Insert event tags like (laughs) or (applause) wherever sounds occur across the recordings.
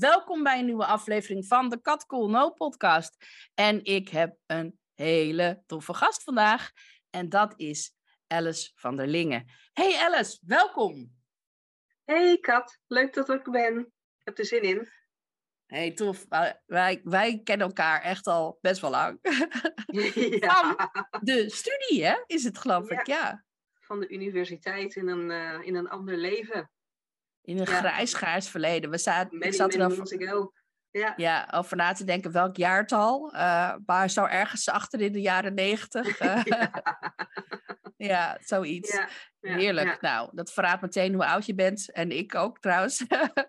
Welkom bij een nieuwe aflevering van de Kat Cool No podcast. En ik heb een hele toffe gast vandaag. En dat is Alice van der Lingen. Hey Alice, welkom. Hey Kat, leuk dat ik ben. Ik heb er zin in. Hey, tof. Wij, wij kennen elkaar echt al best wel lang. (laughs) Ja. Van de studie, hè? Is het geloof ik, ja. Van de universiteit in een, eh, in een ander leven. In een Ja. grijs, grijs verleden. We zaten, ik Many, zat er ago. Ja. ja, over na te denken welk jaartal. eh maar zo ergens achter in de jaren negentig. (laughs) eh, Ja. (laughs) ja, zoiets. Ja, Heerlijk. Nou, dat verraadt meteen hoe oud je bent. En ik ook trouwens.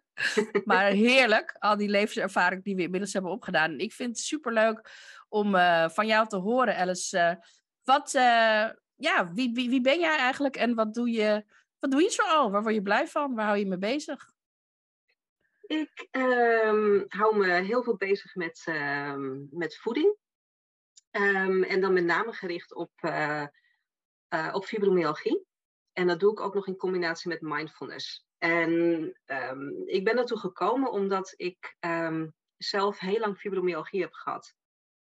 (laughs) maar heerlijk. Al die levenservaring die we inmiddels hebben opgedaan. En ik vind het superleuk om eh, van jou te horen, Alice. wat, ja, wie, wie, wie ben jij eigenlijk en wat doe je, wat doe je zoal? Waar word je blij van? Waar hou je mee bezig? Ik ehm, hou me heel veel bezig met, ehm, met voeding. Ehm, en dan met name gericht op, eh, eh, op fibromyalgie. En dat doe ik ook nog in combinatie met mindfulness. En ik ben daartoe gekomen omdat ik zelf heel lang fibromyalgie heb gehad.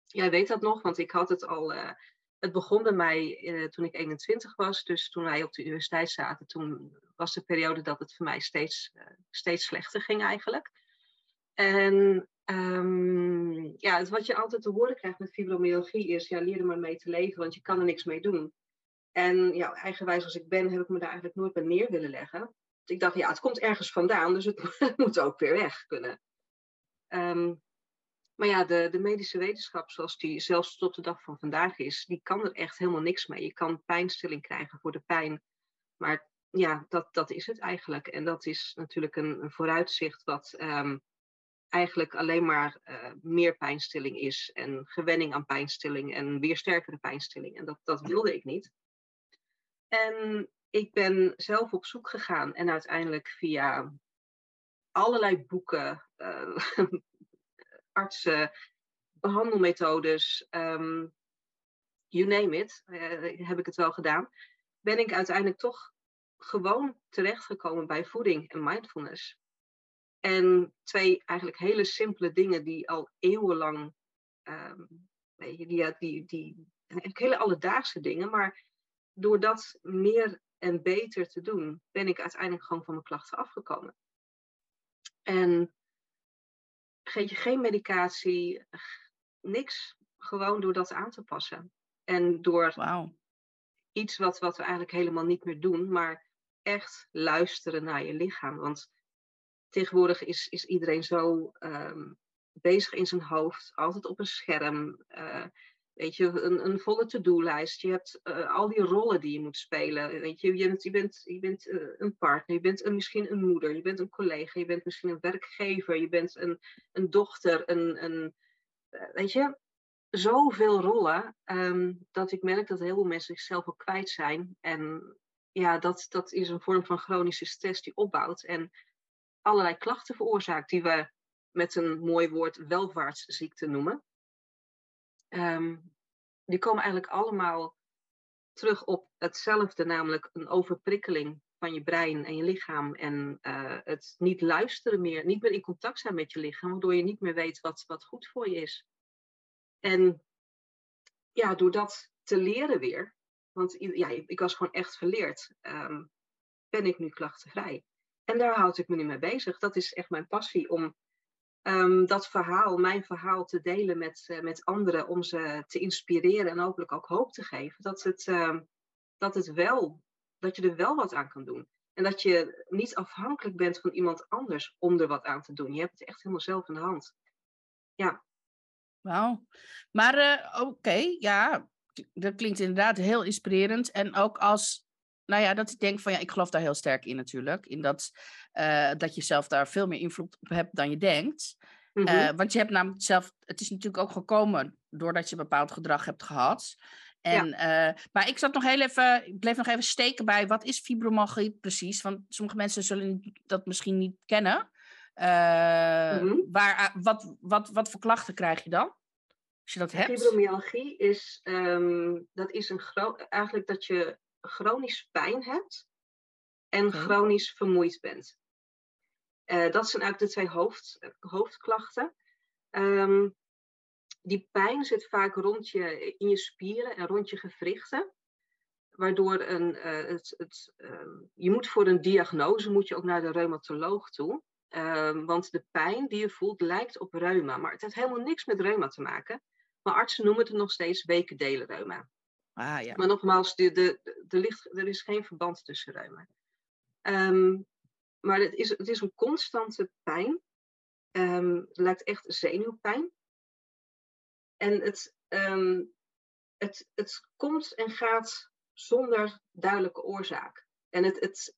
Jij weet dat nog, want ik had het al. eh, het begon bij mij eh, toen ik 21 was. Dus toen wij op de universiteit zaten, toen was de periode dat het voor mij steeds, eh, steeds slechter ging eigenlijk. En ehm, ja, het, wat je altijd te horen krijgt met fibromyalgie is, ja, leer er maar mee te leven, want je kan er niks mee doen. En ja, eigenwijs als ik ben, heb ik me daar eigenlijk nooit bij neer willen leggen. Ik dacht, ja, het komt ergens vandaan, dus het, het (laughs) moet ook weer weg kunnen. Ehm, maar ja, de, de medische wetenschap, zoals die zelfs tot de dag van vandaag is, die kan er echt helemaal niks mee. Je kan pijnstilling krijgen voor de pijn. Maar ja, dat, dat is het eigenlijk. En dat is natuurlijk een, vooruitzicht wat ehm, eigenlijk alleen maar eh, meer pijnstilling is. En gewenning aan pijnstilling en weer sterkere pijnstilling. En dat, dat wilde ik niet. En ik ben zelf op zoek gegaan en uiteindelijk via allerlei boeken, eh, behandelmethodes, ehm, you name it, eh, heb ik het wel gedaan, ben ik uiteindelijk toch gewoon terechtgekomen bij voeding en mindfulness. En twee eigenlijk hele simpele dingen die al eeuwenlang, ehm, weet je, die, die, die, hele alledaagse dingen, maar door dat meer en beter te doen, ben ik uiteindelijk gewoon van mijn klachten afgekomen. En geef je geen medicatie, niks. Gewoon door dat aan te passen. En door Wauw. iets wat, wat we eigenlijk helemaal niet meer doen, maar echt luisteren naar je lichaam. Want tegenwoordig is, is iedereen zo ehm, bezig in zijn hoofd, altijd op een scherm. eh, weet je, een, een volle to-do-lijst. Je hebt eh, al die rollen die je moet spelen. Weet je, je bent, je bent, je bent eh, een partner, je bent een, misschien een moeder, je bent een collega, je bent misschien een werkgever, je bent een, een dochter, een, een eh, weet je, zoveel rollen, ehm, dat ik merk dat heel veel mensen zichzelf ook kwijt zijn. En ja, dat, dat is een vorm van chronische stress die opbouwt en allerlei klachten veroorzaakt, die we met een mooi woord welvaartsziekte noemen. Ehm, die komen eigenlijk allemaal terug op hetzelfde, namelijk een overprikkeling van je brein en je lichaam. En eh, het niet luisteren meer, niet meer in contact zijn met je lichaam, waardoor je niet meer weet wat, wat goed voor je is. En ja, door dat te leren weer, want ja, ik was gewoon echt verleerd, ehm, ben ik nu klachtenvrij. En daar houd ik me nu mee bezig. Dat is echt mijn passie om ehm, dat verhaal, mijn verhaal, te delen met, eh, met anderen. Om ze te inspireren en hopelijk ook hoop te geven. Dat het, ehm, dat het wel, dat je er wel wat aan kan doen. En dat je niet afhankelijk bent van iemand anders om er wat aan te doen. Je hebt het echt helemaal zelf in de hand. Ja, Wauw. Maar eh, oké, ja, dat klinkt inderdaad heel inspirerend. En ook als, nou ja, dat ik denk van ja, ik geloof daar heel sterk in natuurlijk. In dat, uh, dat je zelf daar veel meer invloed op hebt dan je denkt. Mm want je hebt namelijk zelf, het is natuurlijk ook gekomen doordat je bepaald gedrag hebt gehad. En, ja. uh, maar ik zat nog heel even, ik bleef nog even steken bij wat is fibromagie precies? Want sommige mensen zullen dat misschien niet kennen. Mm -hmm. waar, wat, wat, wat voor klachten krijg je dan? Als je dat hebt? Fibromyalgie is, um, dat is een eigenlijk dat je chronisch pijn hebt en okay. chronisch vermoeid bent. Uh, dat zijn eigenlijk de twee hoofd, hoofdklachten. Um, die pijn zit vaak rond je, in je spieren en rond je gewrichten. Waardoor een, uh, het, het, uh, je moet voor een diagnose moet je ook naar de reumatoloog toe. Uh, want de pijn die je voelt lijkt op reuma. Maar het heeft helemaal niks met reuma te maken. Maar artsen noemen het nog steeds reuma. Ah, ja. Maar nogmaals, de, de, er is geen verband tussen reuma. Um, maar het is, het is een constante pijn. Um, het lijkt echt zenuwpijn. En het, um, het, het komt en gaat zonder duidelijke oorzaak. En het, het,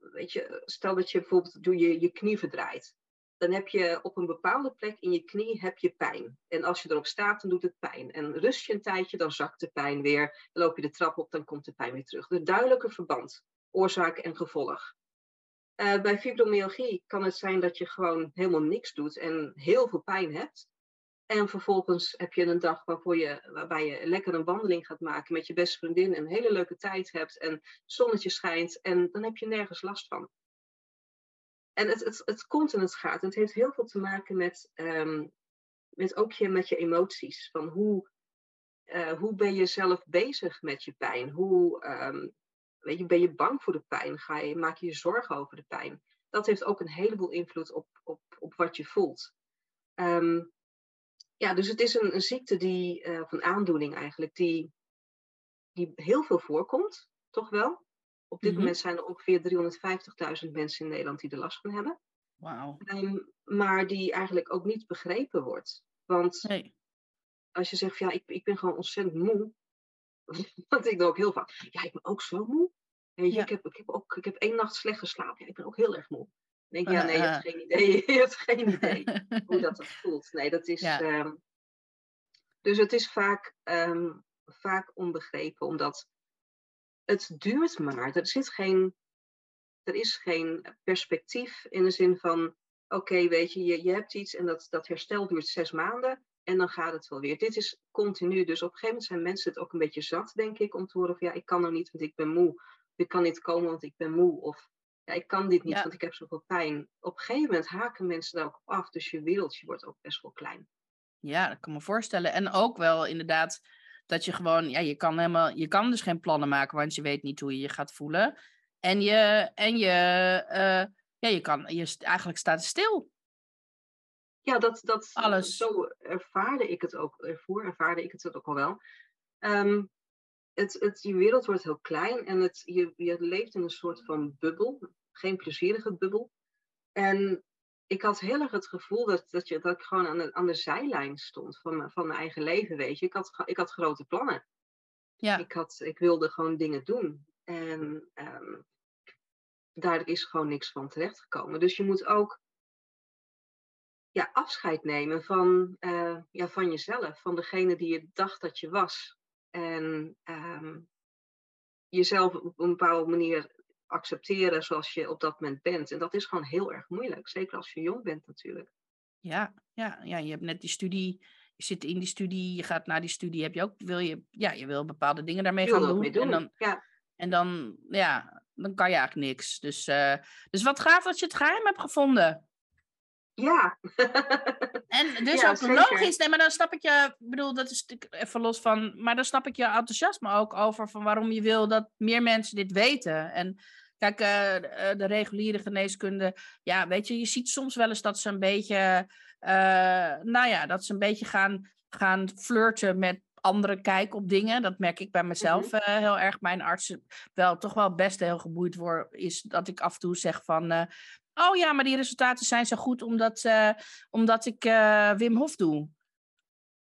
weet je, stel dat je bijvoorbeeld doe je, je knie verdraait. Dan heb je op een bepaalde plek in je knie heb je pijn. En als je erop staat, dan doet het pijn. En rust je een tijdje, dan zakt de pijn weer. Dan loop je de trap op, dan komt de pijn weer terug. De duidelijke verband, oorzaak en gevolg. Uh, bij fibromyalgie kan het zijn dat je gewoon helemaal niks doet en heel veel pijn hebt. En vervolgens heb je een dag waarvoor je, waarbij je lekker een wandeling gaat maken met je beste vriendin en een hele leuke tijd hebt en zonnetje schijnt en dan heb je nergens last van. En het, het, het komt en het gaat. Het heeft heel veel te maken met, um, met ook je, met je emoties. Van hoe, uh, hoe ben je zelf bezig met je pijn? Hoe um, weet je, ben je bang voor de pijn? Ga je, maak je je zorgen over de pijn? Dat heeft ook een heleboel invloed op, op, op wat je voelt. Um, ja, dus het is een, een ziekte die, uh, of een aandoening eigenlijk, die, die heel veel voorkomt, toch wel. Op dit mm -hmm. moment zijn er ongeveer 350.000 mensen in Nederland die er last van hebben. Wauw. Um, maar die eigenlijk ook niet begrepen wordt. Want nee. als je zegt, ja, ik, ik ben gewoon ontzettend moe. (laughs) Want ik dan ook heel vaak, ja, ik ben ook zo moe. Weet je, ja. ik, heb, ik, heb ook, ik heb één nacht slecht geslapen. Ja, ik ben ook heel erg moe denk ja, nee, (laughs) je hebt geen idee, je hebt geen idee hoe dat het voelt. Nee, dat is. Ja. Um, dus het is vaak, um, vaak onbegrepen, omdat het duurt maar. Er zit geen, er is geen perspectief in de zin van, oké, okay, weet je, je, je hebt iets en dat, dat herstel duurt zes maanden en dan gaat het wel weer. Dit is continu, dus op een gegeven moment zijn mensen het ook een beetje zat, denk ik, om te horen van, ja, ik kan nou niet, want ik ben moe. Ik kan niet komen, want ik ben moe. Of ja, ik kan dit niet, ja. want ik heb zoveel pijn. Op een gegeven moment haken mensen daar ook op af, dus je wereldje wordt ook best wel klein. Ja, dat kan me voorstellen. En ook wel inderdaad dat je gewoon, ja, je kan helemaal, je kan dus geen plannen maken, want je weet niet hoe je je gaat voelen. En je, en je, uh, ja, je kan, je eigenlijk staat stil. Ja, dat, dat, Alles. zo ervaarde ik het ook, ervoor ervaarde ik het ook al wel. Um, het, het, je wereld wordt heel klein en het, je, je leeft in een soort van bubbel, geen plezierige bubbel. En ik had heel erg het gevoel dat, dat, je, dat ik gewoon aan de, aan de zijlijn stond van, van mijn eigen leven, weet je. Ik had, ik had grote plannen. Ja. Ik, had, ik wilde gewoon dingen doen. En um, daar is gewoon niks van terechtgekomen. Dus je moet ook ja, afscheid nemen van, uh, ja, van jezelf, van degene die je dacht dat je was. En um, jezelf op een bepaalde manier accepteren zoals je op dat moment bent. En dat is gewoon heel erg moeilijk. Zeker als je jong bent natuurlijk. Ja, ja, ja je hebt net die studie. Je zit in die studie, je gaat naar die studie. Heb je ook, wil je, ja, je wil bepaalde dingen daarmee gaan doen. doen. En dan, ja. en dan, ja, dan kan je eigenlijk niks. Dus, uh, dus wat gaaf dat je het geheim hebt gevonden. Ja. (laughs) en dus ja, ook zeker. logisch. Nee, maar dan snap ik je, ik bedoel, dat is even los van, maar dan snap ik je enthousiasme ook over van waarom je wil dat meer mensen dit weten. En kijk, uh, de reguliere geneeskunde, ja, weet je, je ziet soms wel eens dat ze een beetje, uh, nou ja, dat ze een beetje gaan, gaan flirten met andere kijk op dingen. Dat merk ik bij mezelf mm -hmm. uh, heel erg. Mijn arts wel toch wel best heel geboeid wordt, is dat ik af en toe zeg van, uh, Oh ja, maar die resultaten zijn zo goed omdat, uh, omdat ik uh, Wim Hof doe.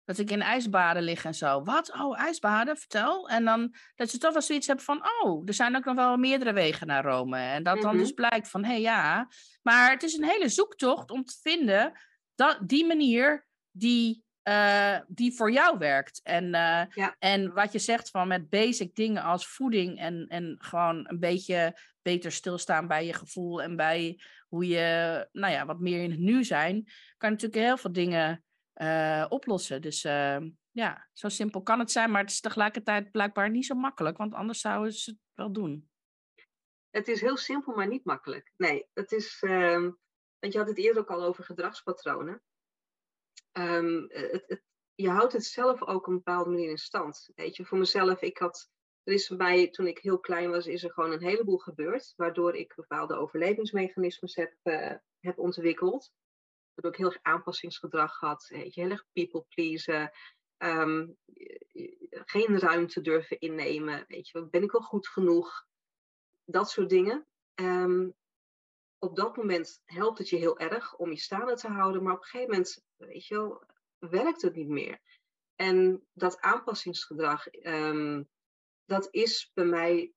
Dat ik in ijsbaden lig en zo. Wat? Oh, ijsbaden? Vertel. En dan dat ze toch wel zoiets hebben van... Oh, er zijn ook nog wel meerdere wegen naar Rome. En dat dan Mhm. dus blijkt van... Hé, hey, ja. Maar het is een hele zoektocht om te vinden... Dat, die manier die, eh, die voor jou werkt. En, eh, Ja. en wat je zegt van met basic dingen als voeding... En, en gewoon een beetje beter stilstaan bij je gevoel... En bij hoe je, nou ja, wat meer in het nu zijn... kan je natuurlijk heel veel dingen eh, oplossen. Dus ja, zo simpel kan het zijn, maar het is tegelijkertijd blijkbaar niet zo makkelijk, want anders zouden ze het wel doen. Het is heel simpel, maar niet makkelijk. Nee, het is. ehm, want je had het eerder ook al over gedragspatronen. Ehm, het, het, je houdt het zelf ook een bepaalde manier in stand. Weet je, voor mezelf, ik had. Er is bij toen ik heel klein was, is er gewoon een heleboel gebeurd. Waardoor ik bepaalde overlevingsmechanismes heb, eh, heb ontwikkeld. Waardoor ik heel erg aanpassingsgedrag had. Weet je, heel erg people pleasen. ehm, geen ruimte durven innemen. Weet je, ben ik wel goed genoeg? Dat soort dingen. Ehm, op dat moment helpt het je heel erg om je staande te houden, maar op een gegeven moment, weet je wel, werkt het niet meer. En dat aanpassingsgedrag, ehm, dat is bij mij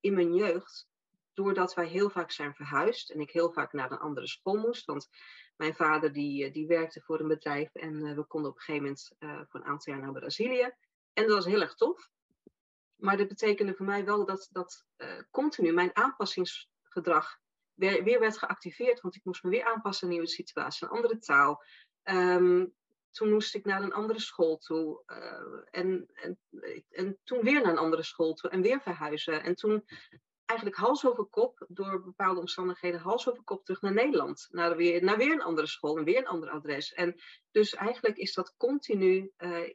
in mijn jeugd, doordat wij heel vaak zijn verhuisd en ik heel vaak naar een andere school moest. Want mijn vader die, die werkte voor een bedrijf en uh, we konden op een gegeven moment uh, voor een aantal jaar naar Brazilië. En dat was heel erg tof. Maar dat betekende voor mij wel dat, dat continu mijn aanpassingsgedrag weer, weer, werd geactiveerd. Want ik moest me weer aanpassen aan een nieuwe situatie, een andere taal. Um, toen moest ik naar een andere school toe. Uh, en, en, en toen weer naar een andere school toe en weer verhuizen. En toen eigenlijk hals over kop, door bepaalde omstandigheden, hals over kop terug naar Nederland. Naar weer, naar weer een andere school en weer een ander adres. En dus eigenlijk is dat continu, uh,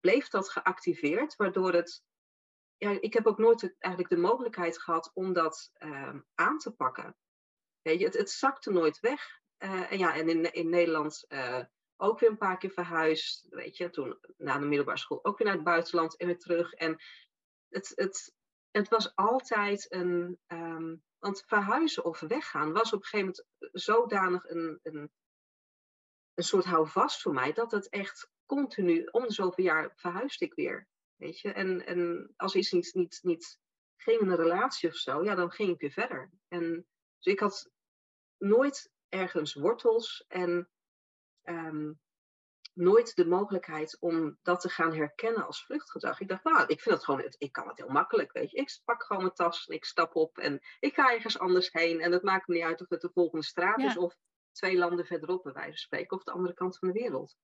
bleef dat geactiveerd, waardoor het. Ja, ik heb ook nooit eigenlijk de mogelijkheid gehad om dat uh, aan te pakken. Weet je, het, zakte nooit weg. Uh, en ja, en in, in Nederland uh, ook weer een paar keer verhuisd. Weet je, toen na de middelbare school ook weer naar het buitenland en weer terug. En het, het, het was altijd een. Um, want verhuizen of weggaan was op een gegeven moment zodanig een, een, een soort houvast voor mij, dat het echt continu, om de zoveel jaar verhuisde ik weer. Weet je, en, en als iets niet, niet, niet ging in een relatie of zo, ja, dan ging ik weer verder. En dus ik had nooit ergens wortels en um, nooit de mogelijkheid om dat te gaan herkennen als vluchtgedrag. Ik dacht, nou, ik vind het gewoon, ik kan het heel makkelijk, weet je. Ik pak gewoon mijn tas en ik stap op en ik ga ergens anders heen. En het maakt me niet uit of het de volgende straat ja. is of twee landen verderop, bij wijze van spreken, of de andere kant van de wereld.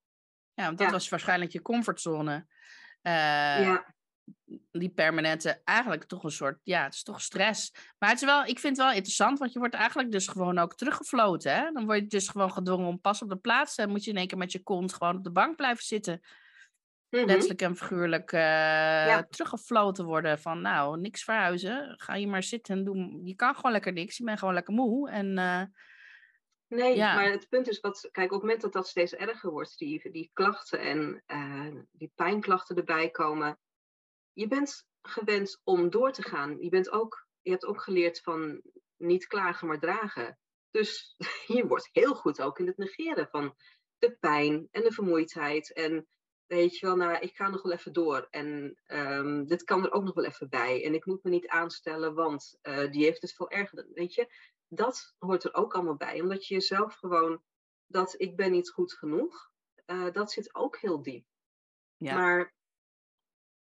Ja, want dat ja. was waarschijnlijk je comfortzone. Uh, ja. Die permanente, eigenlijk toch een soort, ja, het is toch stress. Maar het is wel, ik vind het wel interessant, want je wordt eigenlijk dus gewoon ook teruggefloten. Hè? Dan word je dus gewoon gedwongen om pas op de plaats. Dan moet je in één keer met je kont gewoon op de bank blijven zitten. Mm-hmm. Letterlijk en figuurlijk uh, ja. teruggefloten worden van, nou, niks verhuizen. Ga je maar zitten en doen. Je kan gewoon lekker niks. Je bent gewoon lekker moe. En uh, Nee, ja. maar het punt is, wat, kijk, op het moment dat dat steeds erger wordt, die, die klachten en uh, die pijnklachten erbij komen, je bent gewend om door te gaan. Je, bent ook, je hebt ook geleerd van niet klagen, maar dragen. Dus (laughs) je wordt heel goed ook in het negeren van de pijn en de vermoeidheid. En weet je wel, nou, ik ga nog wel even door. En um, dit kan er ook nog wel even bij. En ik moet me niet aanstellen, want uh, die heeft het veel erger. Weet je, dat hoort er ook allemaal bij. Omdat je jezelf gewoon, dat ik ben niet goed genoeg, uh, dat zit ook heel diep. Ja. Maar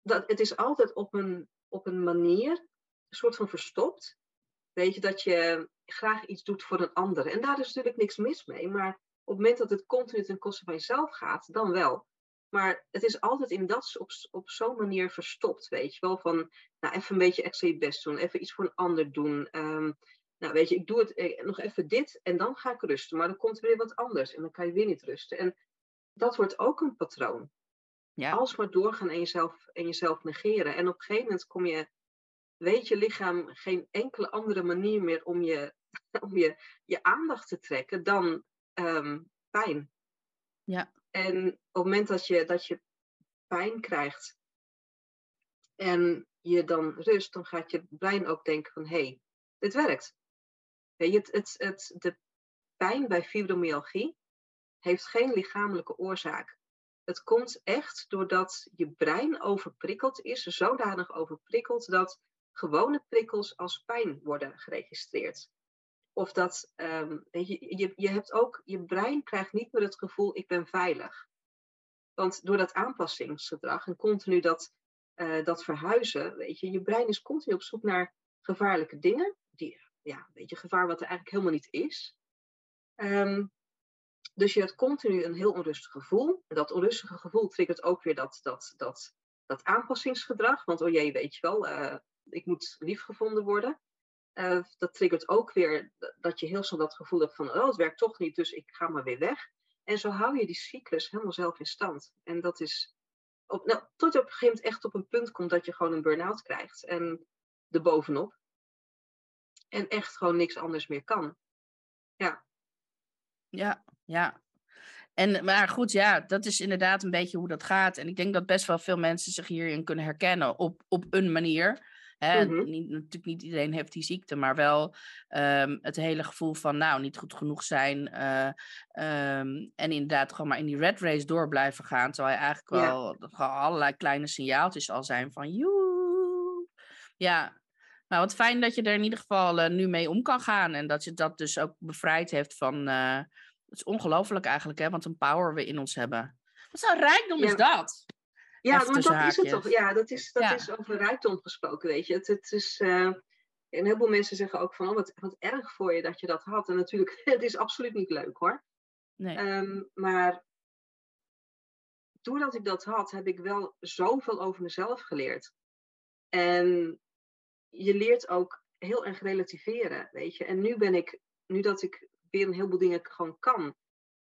dat, het is altijd op een, op een manier, een soort van verstopt. Weet je, dat je graag iets doet voor een ander. En daar is natuurlijk niks mis mee. Maar op het moment dat het continu ten koste van jezelf gaat, dan wel. Maar het is altijd in dat op, op zo'n manier verstopt, weet je wel. Van, nou, even een beetje extra je best doen. Even iets voor een ander doen. Um, nou, weet je, ik doe het eh, nog even dit en dan ga ik rusten. Maar dan komt er weer wat anders en dan kan je weer niet rusten. En dat wordt ook een patroon. Ja. Alsmaar doorgaan en jezelf, en jezelf negeren. En op een gegeven moment kom je, weet je lichaam geen enkele andere manier meer om je, (laughs) om je, je aandacht te trekken dan um, pijn. Ja. En op het moment dat je, dat je pijn krijgt en je dan rust, dan gaat je brein ook denken van hé, hey, dit werkt. Weet je, het, het, het, de pijn bij fibromyalgie heeft geen lichamelijke oorzaak. Het komt echt doordat je brein overprikkeld is, zodanig overprikkeld dat gewone prikkels als pijn worden geregistreerd. Of dat, um, je, je, je hebt ook, je brein krijgt niet meer het gevoel, ik ben veilig. Want door dat aanpassingsgedrag en continu dat, uh, dat verhuizen, weet je, je brein is continu op zoek naar gevaarlijke dingen. Die, ja, weet je, gevaar wat er eigenlijk helemaal niet is. Um, dus je hebt continu een heel onrustig gevoel. En dat onrustige gevoel triggert ook weer dat, dat, dat, dat aanpassingsgedrag. Want oh jee, weet je wel, uh, ik moet liefgevonden worden. Uh, dat triggert ook weer dat je heel snel dat gevoel hebt van, oh, het werkt toch niet, dus ik ga maar weer weg. En zo hou je die cyclus helemaal zelf in stand. En dat is, op, nou, tot je op een gegeven moment echt op een punt komt dat je gewoon een burn-out krijgt. En erbovenop. En echt gewoon niks anders meer kan. Ja. Ja, ja. En, maar goed, ja, dat is inderdaad een beetje hoe dat gaat. En ik denk dat best wel veel mensen zich hierin kunnen herkennen op, op een manier. Hè? Mm -hmm. niet, natuurlijk niet iedereen heeft die ziekte, maar wel um, het hele gevoel van nou, niet goed genoeg zijn. Uh, um, en inderdaad gewoon maar in die red race door blijven gaan. Terwijl je eigenlijk wel allerlei kleine signaaltjes al zijn van joe. Ja, nou wat fijn dat je er in ieder geval uh, nu mee om kan gaan. En dat je dat dus ook bevrijd heeft van... Uh, het is ongelooflijk eigenlijk, hè, wat een power we in ons hebben. Wat zo'n rijkdom ja. is dat? Ja, maar dat is het toch. Ja, dat is, dat ja. is over rijkdom gesproken, weet je. Het, het is, uh, en heel veel mensen zeggen ook van, oh, wat, wat erg voor je dat je dat had. En natuurlijk, (laughs) het is absoluut niet leuk hoor. Nee. Um, maar doordat ik dat had, heb ik wel zoveel over mezelf geleerd. En je leert ook heel erg relativeren, weet je. En nu ben ik, nu dat ik weer een heleboel dingen gewoon kan,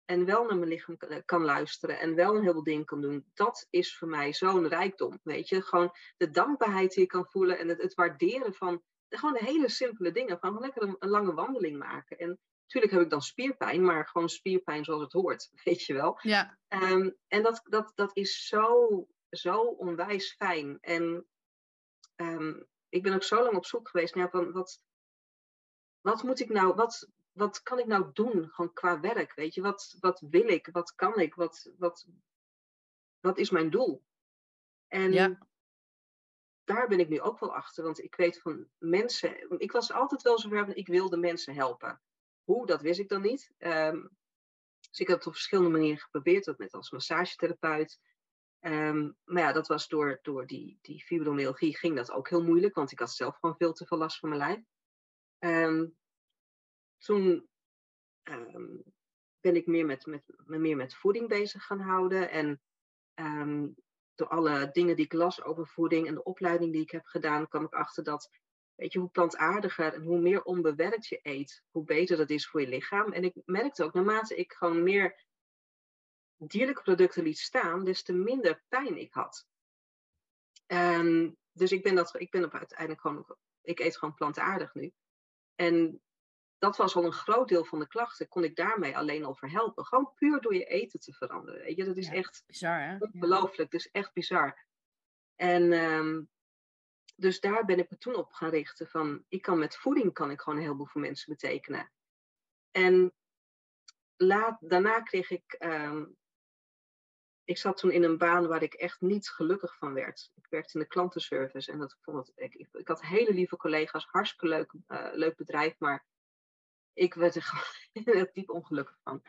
en wel naar mijn lichaam kan luisteren en wel een heleboel dingen kan doen, dat is voor mij zo'n rijkdom. Weet je, gewoon de dankbaarheid die je kan voelen en het, het waarderen van gewoon de hele simpele dingen. Gewoon lekker een, een, lange wandeling maken. En natuurlijk heb ik dan spierpijn, maar gewoon spierpijn zoals het hoort, (laughs) weet je wel. Ja. Um, en dat, dat, dat is zo, zo onwijs fijn. En um, ik ben ook zo lang op zoek geweest naar van wat, wat moet ik nou, wat, wat kan ik nou doen, gewoon qua werk, weet je, wat, wat wil ik, wat kan ik, wat, wat, wat is mijn doel? En ja. daar ben ik nu ook wel achter, want ik weet van mensen, ik was altijd wel zover van, ik wilde mensen helpen. Hoe, dat wist ik dan niet. Um, dus ik heb het op verschillende manieren geprobeerd, dat met als massagetherapeut. Um, maar ja, dat was door, door die, die fibromyalgie ging dat ook heel moeilijk, want ik had zelf gewoon veel te veel last van mijn lijf. Um, toen um, ben ik meer met, met, me meer met voeding bezig gaan houden. En door alle dingen die ik las over voeding en de opleiding die ik heb gedaan, kwam ik achter dat, weet je, hoe plantaardiger en hoe meer onbewerkt je eet, hoe beter dat is voor je lichaam. En ik merkte ook, naarmate ik gewoon meer dierlijke producten liet staan, des te minder pijn ik had. En dus ik ben, dat, ik ben op uiteindelijk gewoon, ik eet gewoon plantaardig nu. En dat was al een groot deel van de klachten. Kon ik daarmee alleen al verhelpen. Gewoon puur door je eten te veranderen. Weet je, dat is ja, echt bizar, hè? ongelooflijk. Is echt bizar. En um, dus daar ben ik me toen op gaan richten. Van, ik kan met voeding kan ik gewoon een heleboel voor mensen betekenen. En laat, daarna kreeg ik. Um, ik zat toen in een baan waar ik echt niet gelukkig van werd. Ik werkte in de klantenservice en dat vond ik, ik had hele lieve collega's, hartstikke leuk, uh, leuk bedrijf, maar ik werd er (laughs) gewoon diep ongelukkig van.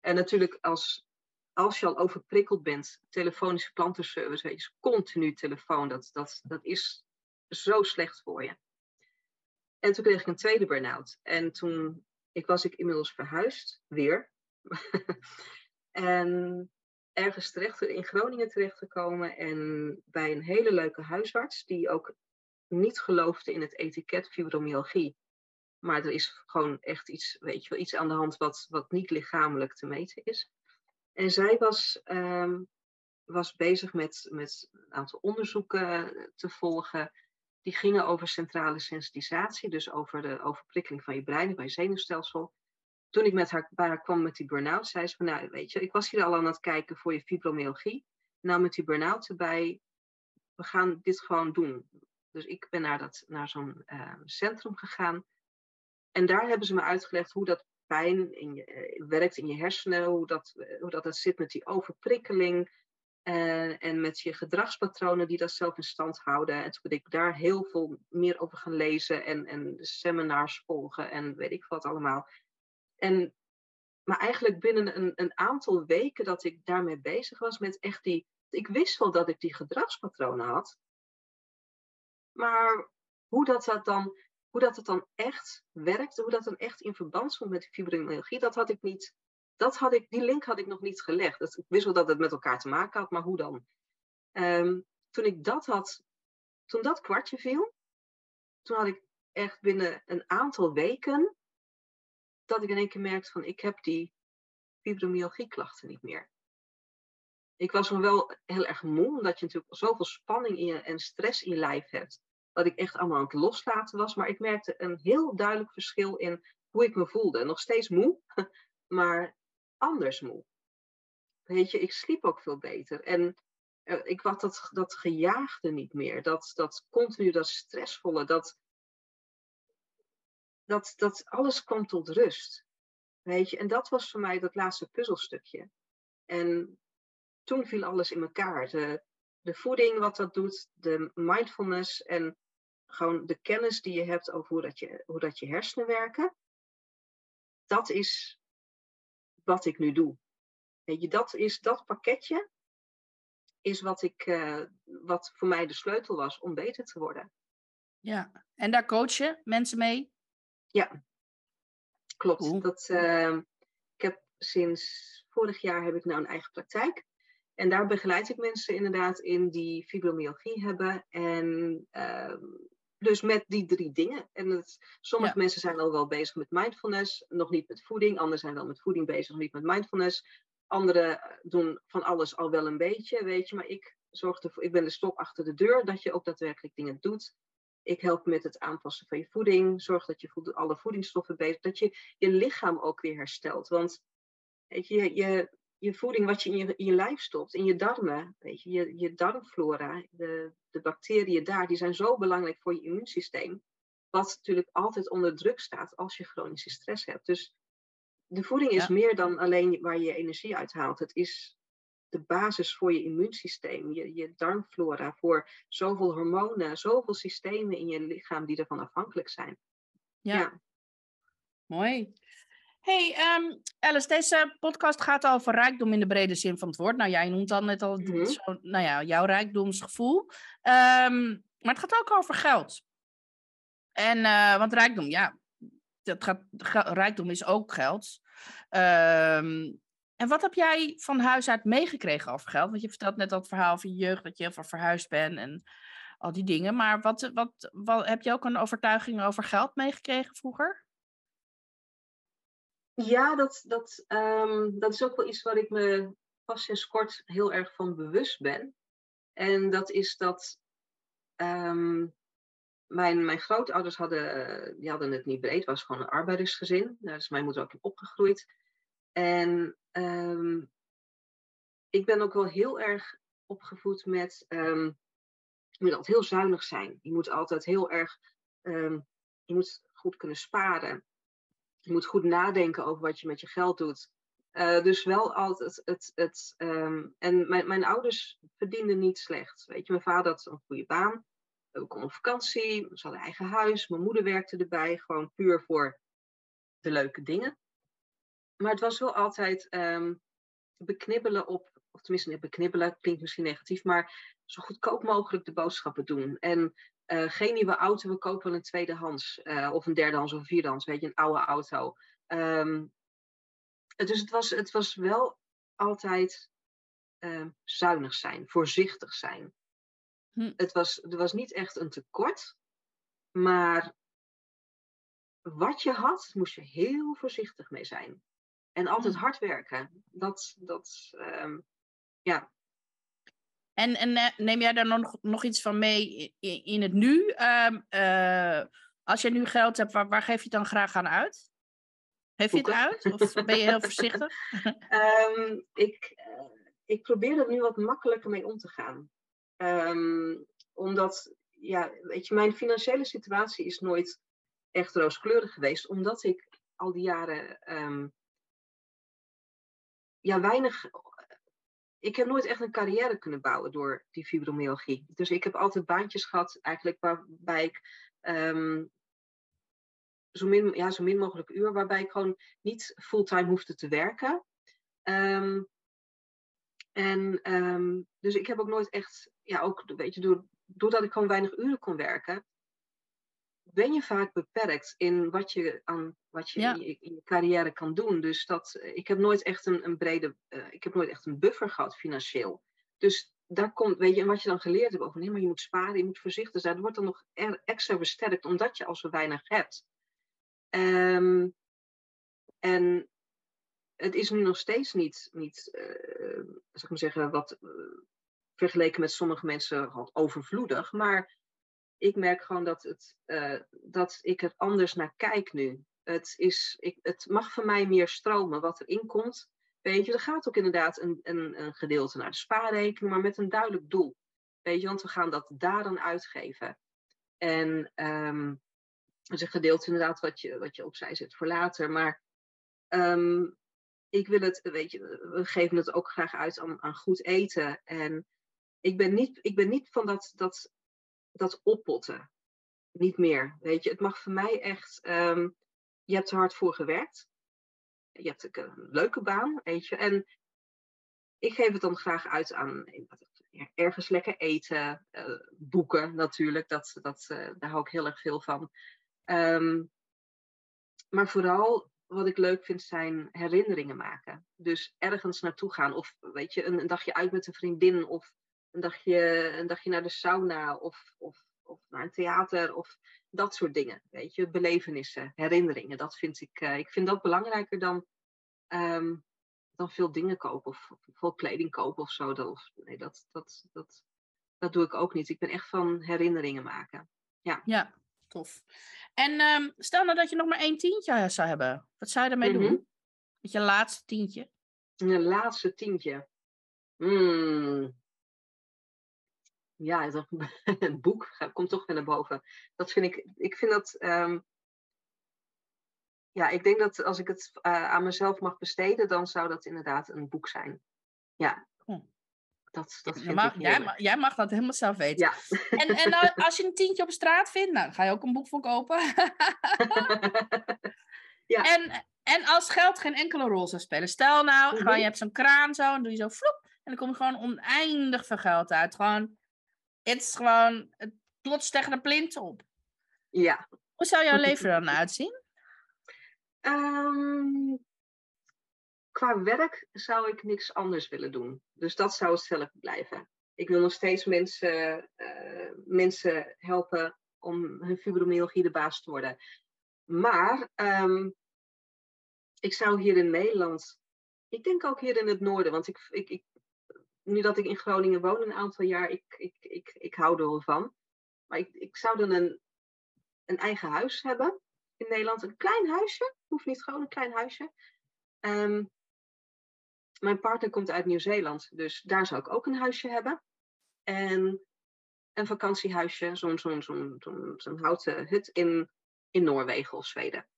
En natuurlijk als, als je al overprikkeld bent, telefonische klantenservice, je, continu telefoon, dat, dat, dat is zo slecht voor je. En toen kreeg ik een tweede burn-out. En toen ik was ik inmiddels verhuisd, weer. (laughs) en ergens terecht, in Groningen terechtgekomen. En bij een hele leuke huisarts, die ook niet geloofde in het etiket fibromyalgie. Maar er is gewoon echt iets, weet je wel, iets aan de hand wat, wat niet lichamelijk te meten is. En zij was, um, was bezig met, met een aantal onderzoeken te volgen. Die gingen over centrale sensitisatie, dus over de overprikkeling van je brein, van je zenuwstelsel. Toen ik met haar, bij haar kwam met die burn-out, zei ze van, nou weet je, ik was hier al aan het kijken voor je fibromyalgie. Nou, met die burn-out erbij, we gaan dit gewoon doen. Dus ik ben naar, naar zo'n uh, centrum gegaan. En daar hebben ze me uitgelegd hoe dat pijn in je, uh, werkt in je hersenen, hoe dat, uh, hoe dat zit met die overprikkeling. En, en met je gedragspatronen die dat zelf in stand houden. En toen ben ik daar heel veel meer over gaan lezen en, en seminars volgen en weet ik wat allemaal. En, maar eigenlijk binnen een, een aantal weken dat ik daarmee bezig was met echt die. Ik wist wel dat ik die gedragspatronen had. Maar hoe dat, dat dan, hoe dat het dan echt werkte, hoe dat dan echt in verband stond met fibromyalgie, dat had ik niet dat had ik, die link had ik nog niet gelegd. Dat, ik wist wel dat het met elkaar te maken had, maar hoe dan? Um, toen ik dat had, toen dat kwartje viel, toen had ik echt binnen een aantal weken, dat ik in één keer merkte van, ik heb die fibromyalgie klachten niet meer. Ik was nog wel heel erg moe, omdat je natuurlijk zoveel spanning in je, en stress in je lijf hebt. Dat ik echt allemaal aan het loslaten was. Maar ik merkte een heel duidelijk verschil in hoe ik me voelde. Nog steeds moe, (laughs) maar anders moe. Weet je, ik sliep ook veel beter. En uh, ik had dat, dat gejaagde niet meer. Dat, dat continu, dat stressvolle, dat, dat, dat alles kwam tot rust. Weet je, en dat was voor mij dat laatste puzzelstukje. En toen viel alles in elkaar. De, de voeding, wat dat doet, de mindfulness en gewoon de kennis die je hebt over hoe dat je, hoe dat je hersenen werken. Dat is wat ik nu doe. Weet je, dat, is, dat pakketje is wat, ik, uh, wat voor mij de sleutel was om beter te worden. Ja, en daar coach je mensen mee? Ja, klopt. Dat, uh, ik heb sinds vorig jaar heb ik nou een eigen praktijk. En daar begeleid ik mensen inderdaad in die fibromyalgie hebben. En uh, dus met die drie dingen. En het, sommige mensen zijn al wel bezig met mindfulness, nog niet met voeding. Anderen zijn wel met voeding bezig, nog niet met mindfulness. Anderen doen van alles al wel een beetje, weet je. Maar ik, zorg ervoor, ik ben de stop achter de deur dat je ook daadwerkelijk dingen doet. Ik help met het aanpassen van je voeding. Zorg dat je alle voedingsstoffen beter, dat je je lichaam ook weer herstelt. Want weet je, je, je voeding, wat je in je, in je lijf stopt, in je darmen, weet je, je, je darmflora, de, de bacteriën daar, die zijn zo belangrijk voor je immuunsysteem. Wat natuurlijk altijd onder druk staat als je chronische stress hebt. Dus de voeding is meer dan alleen waar je energie uithaalt. Het is de basis voor je immuunsysteem, je, je darmflora, voor zoveel hormonen, zoveel systemen in je lichaam die ervan afhankelijk zijn. Ja. ja. Mooi. Hey um, Alice, deze podcast gaat over rijkdom in de brede zin van het woord. Nou, jij noemt dan net al mm zo, nou ja, jouw rijkdomsgevoel. Um, maar het gaat ook over geld. En, uh, want rijkdom, ja, dat gaat, rijkdom is ook geld. Um, en wat heb jij van huis uit meegekregen over geld? Want je vertelt net het verhaal van je jeugd, dat je heel veel verhuisd bent en al die dingen. Maar wat, wat, wat, heb je ook een overtuiging over geld meegekregen vroeger? Ja, dat, dat, um, dat is ook wel iets waar ik me pas sinds kort heel erg van bewust ben. En dat is dat um, mijn, mijn grootouders hadden, die hadden het niet breed, het was gewoon een arbeidersgezin. Daar is mijn moeder ook in opgegroeid. En um, ik ben ook wel heel erg opgevoed met, je moet altijd heel zuinig zijn. Je moet altijd heel erg, je moet goed kunnen sparen. Je moet goed nadenken over wat je met je geld doet. Uh, dus wel altijd het. het um, en mijn, mijn ouders verdienden niet slecht. Weet je, mijn vader had een goede baan. We konden op vakantie. Ze hadden eigen huis. Mijn moeder werkte erbij. Gewoon puur voor de leuke dingen. Maar het was wel altijd um, beknibbelen op. Of tenminste, niet beknibbelen klinkt misschien negatief. Maar zo goedkoop mogelijk de boodschappen doen. En uh, geen nieuwe auto, we kopen wel een tweedehands. Uh, of een derdehands of een vierdehands, weet je, een oude auto. Um, dus het was, het was wel altijd uh, zuinig zijn, voorzichtig zijn. Hm. Het was, er was niet echt een tekort, maar wat je had, moest je heel voorzichtig mee zijn. En altijd hm. hard werken. Dat, dat um, ja, en, en eh, neem jij daar nog, nog iets van mee in, in het nu? Um, uh, als je nu geld hebt, waar, waar geef je het dan graag aan uit? Geef je het uit? Of ben je heel (laughs) voorzichtig? um, ik, uh, ik probeer er nu wat makkelijker mee om te gaan. Omdat, ja, weet je, mijn financiële situatie is nooit echt rooskleurig geweest. Omdat ik al die jaren ja, weinig ik heb nooit echt een carrière kunnen bouwen door die fibromyalgie. Dus ik heb altijd baantjes gehad, eigenlijk waarbij ik ehm, zo, min, ja, zo min mogelijk uur, waarbij ik gewoon niet fulltime hoefde te werken. Ehm, en um, dus ik heb ook nooit echt, ja, ook weet je, doordat ik gewoon weinig uren kon werken, ben je vaak beperkt in wat je, aan, wat je, in, je carrière kan doen. Dus dat, ik heb nooit echt een, een brede, uh, ik heb nooit echt een buffer gehad financieel. Dus daar komt, weet je, en wat je dan geleerd hebt over, nee, maar je moet sparen, je moet voorzichtig zijn, dat wordt dan nog er, extra versterkt, omdat je al zo weinig hebt. Um, en het is nu nog steeds niet, niet uh, zeg ik maar zeggen, wat uh, vergeleken met sommige mensen wat overvloedig. Maar ik merk gewoon dat, het, uh, dat ik er anders naar kijk nu. Het, is, ik, het mag voor mij meer stromen wat erin komt. Weet je, er gaat ook inderdaad een, een, een gedeelte naar de spaarrekening, maar met een duidelijk doel. Weet je, want we gaan dat daar dan uitgeven. En um, is een gedeelte inderdaad wat je, wat je opzij zet voor later. Maar um, ik wil het, weet je, we geven het ook graag uit aan, aan goed eten. En ik ben niet, ik ben niet van dat, dat, dat oppotten. Niet meer. Weet je, het mag voor mij echt. Um, je hebt er hard voor gewerkt. Je hebt een leuke baan, weet je. En ik geef het dan graag uit aan ergens lekker eten, uh, boeken natuurlijk. Dat, dat, uh, daar hou ik heel erg veel van. Um, maar vooral wat ik leuk vind zijn herinneringen maken. Dus ergens naartoe gaan. Of weet je, een, een dagje uit met een vriendin. Of een dagje, een dagje naar de sauna. Of, of, of naar een theater. Of dat soort dingen. Weet je, belevenissen, herinneringen. Dat vind ik, uh, ik vind dat belangrijker dan, um, dan veel dingen kopen. Of, of veel kleding kopen of zo. Dat, of, nee, dat, dat, dat, dat doe ik ook niet. Ik ben echt van herinneringen maken. Ja. Ja, tof. En um, stel nou dat je nog maar één tientje zou hebben. Wat zou je ermee mm -hmm. doen? Met je laatste tientje? Een laatste tientje. Hmm. Ja, (laughs) een boek komt toch weer naar boven. Dat vind ik, ik vind dat, um, ja, ik denk dat als ik het uh, aan mezelf mag besteden, dan zou dat inderdaad een boek zijn. Ja. Hm. Dat, dat vind mag, ik jij, mag, jij mag dat helemaal zelf weten. Ja. En, en als je een tientje op straat vindt, nou, ga je ook een boek voor kopen. (laughs) ja. En, en als geld geen enkele rol zou spelen. Stel nou, mm -hmm. je hebt zo'n kraan zo, en doe je zo. En dan komt er gewoon oneindig veel geld uit. Gewoon, het is gewoon, het tegen de plint op. Ja. Hoe zou jouw (laughs) leven dan uitzien? Um, qua werk zou ik niks anders willen doen. Dus dat zou hetzelfde blijven. Ik wil nog steeds mensen, uh, mensen helpen om hun fibromyalgie de baas te worden. Maar um, ik zou hier in Nederland, ik denk ook hier in het noorden, want ik, ik, ik, nu dat ik in Groningen woon een aantal jaar, ik, ik, ik, ik hou er wel van. Maar ik, ik zou dan een, een eigen huis hebben in Nederland. Een klein huisje, hoeft niet gewoon een klein huisje. Um, mijn partner komt uit Nieuw-Zeeland, dus daar zou ik ook een huisje hebben. En een vakantiehuisje, zo'n zo'n zo'n zo'n zo'n houten hut in, in Noorwegen of Zweden.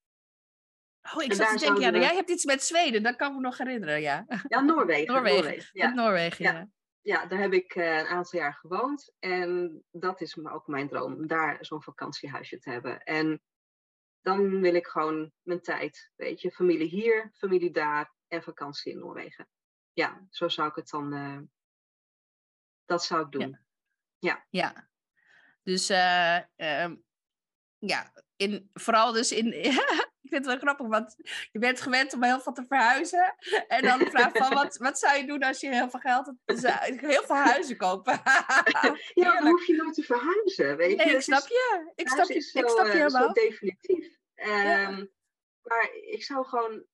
Oh, ik zat te denken, ja, we... jij hebt iets met Zweden, dat kan ik me nog herinneren, ja. Ja, Noorwegen. (laughs) Noorwegen, Noorwegen ja. Noorwegen, ja. ja. ja. daar heb ik uh, een aantal jaar gewoond. En dat is ook mijn droom, om daar zo'n vakantiehuisje te hebben. En dan wil ik gewoon mijn tijd, weet je, familie hier, familie daar en vakantie in Noorwegen. Ja, zo zou ik het dan, uh, dat zou ik doen. Ja. Ja. ja. Dus uh, uh, ja, in, vooral dus in, (laughs) ik vind het wel grappig, want je bent gewend om heel veel te verhuizen. En dan vraag van, wat, wat zou je doen als je heel veel geld hebt? Heel veel huizen kopen. (laughs) ja, dan hoef je nooit te verhuizen, weet je. Nee, ik snap je. Ik snap je, zo, ik snap je helemaal. Zo definitief. Um, ja. Maar ik zou gewoon,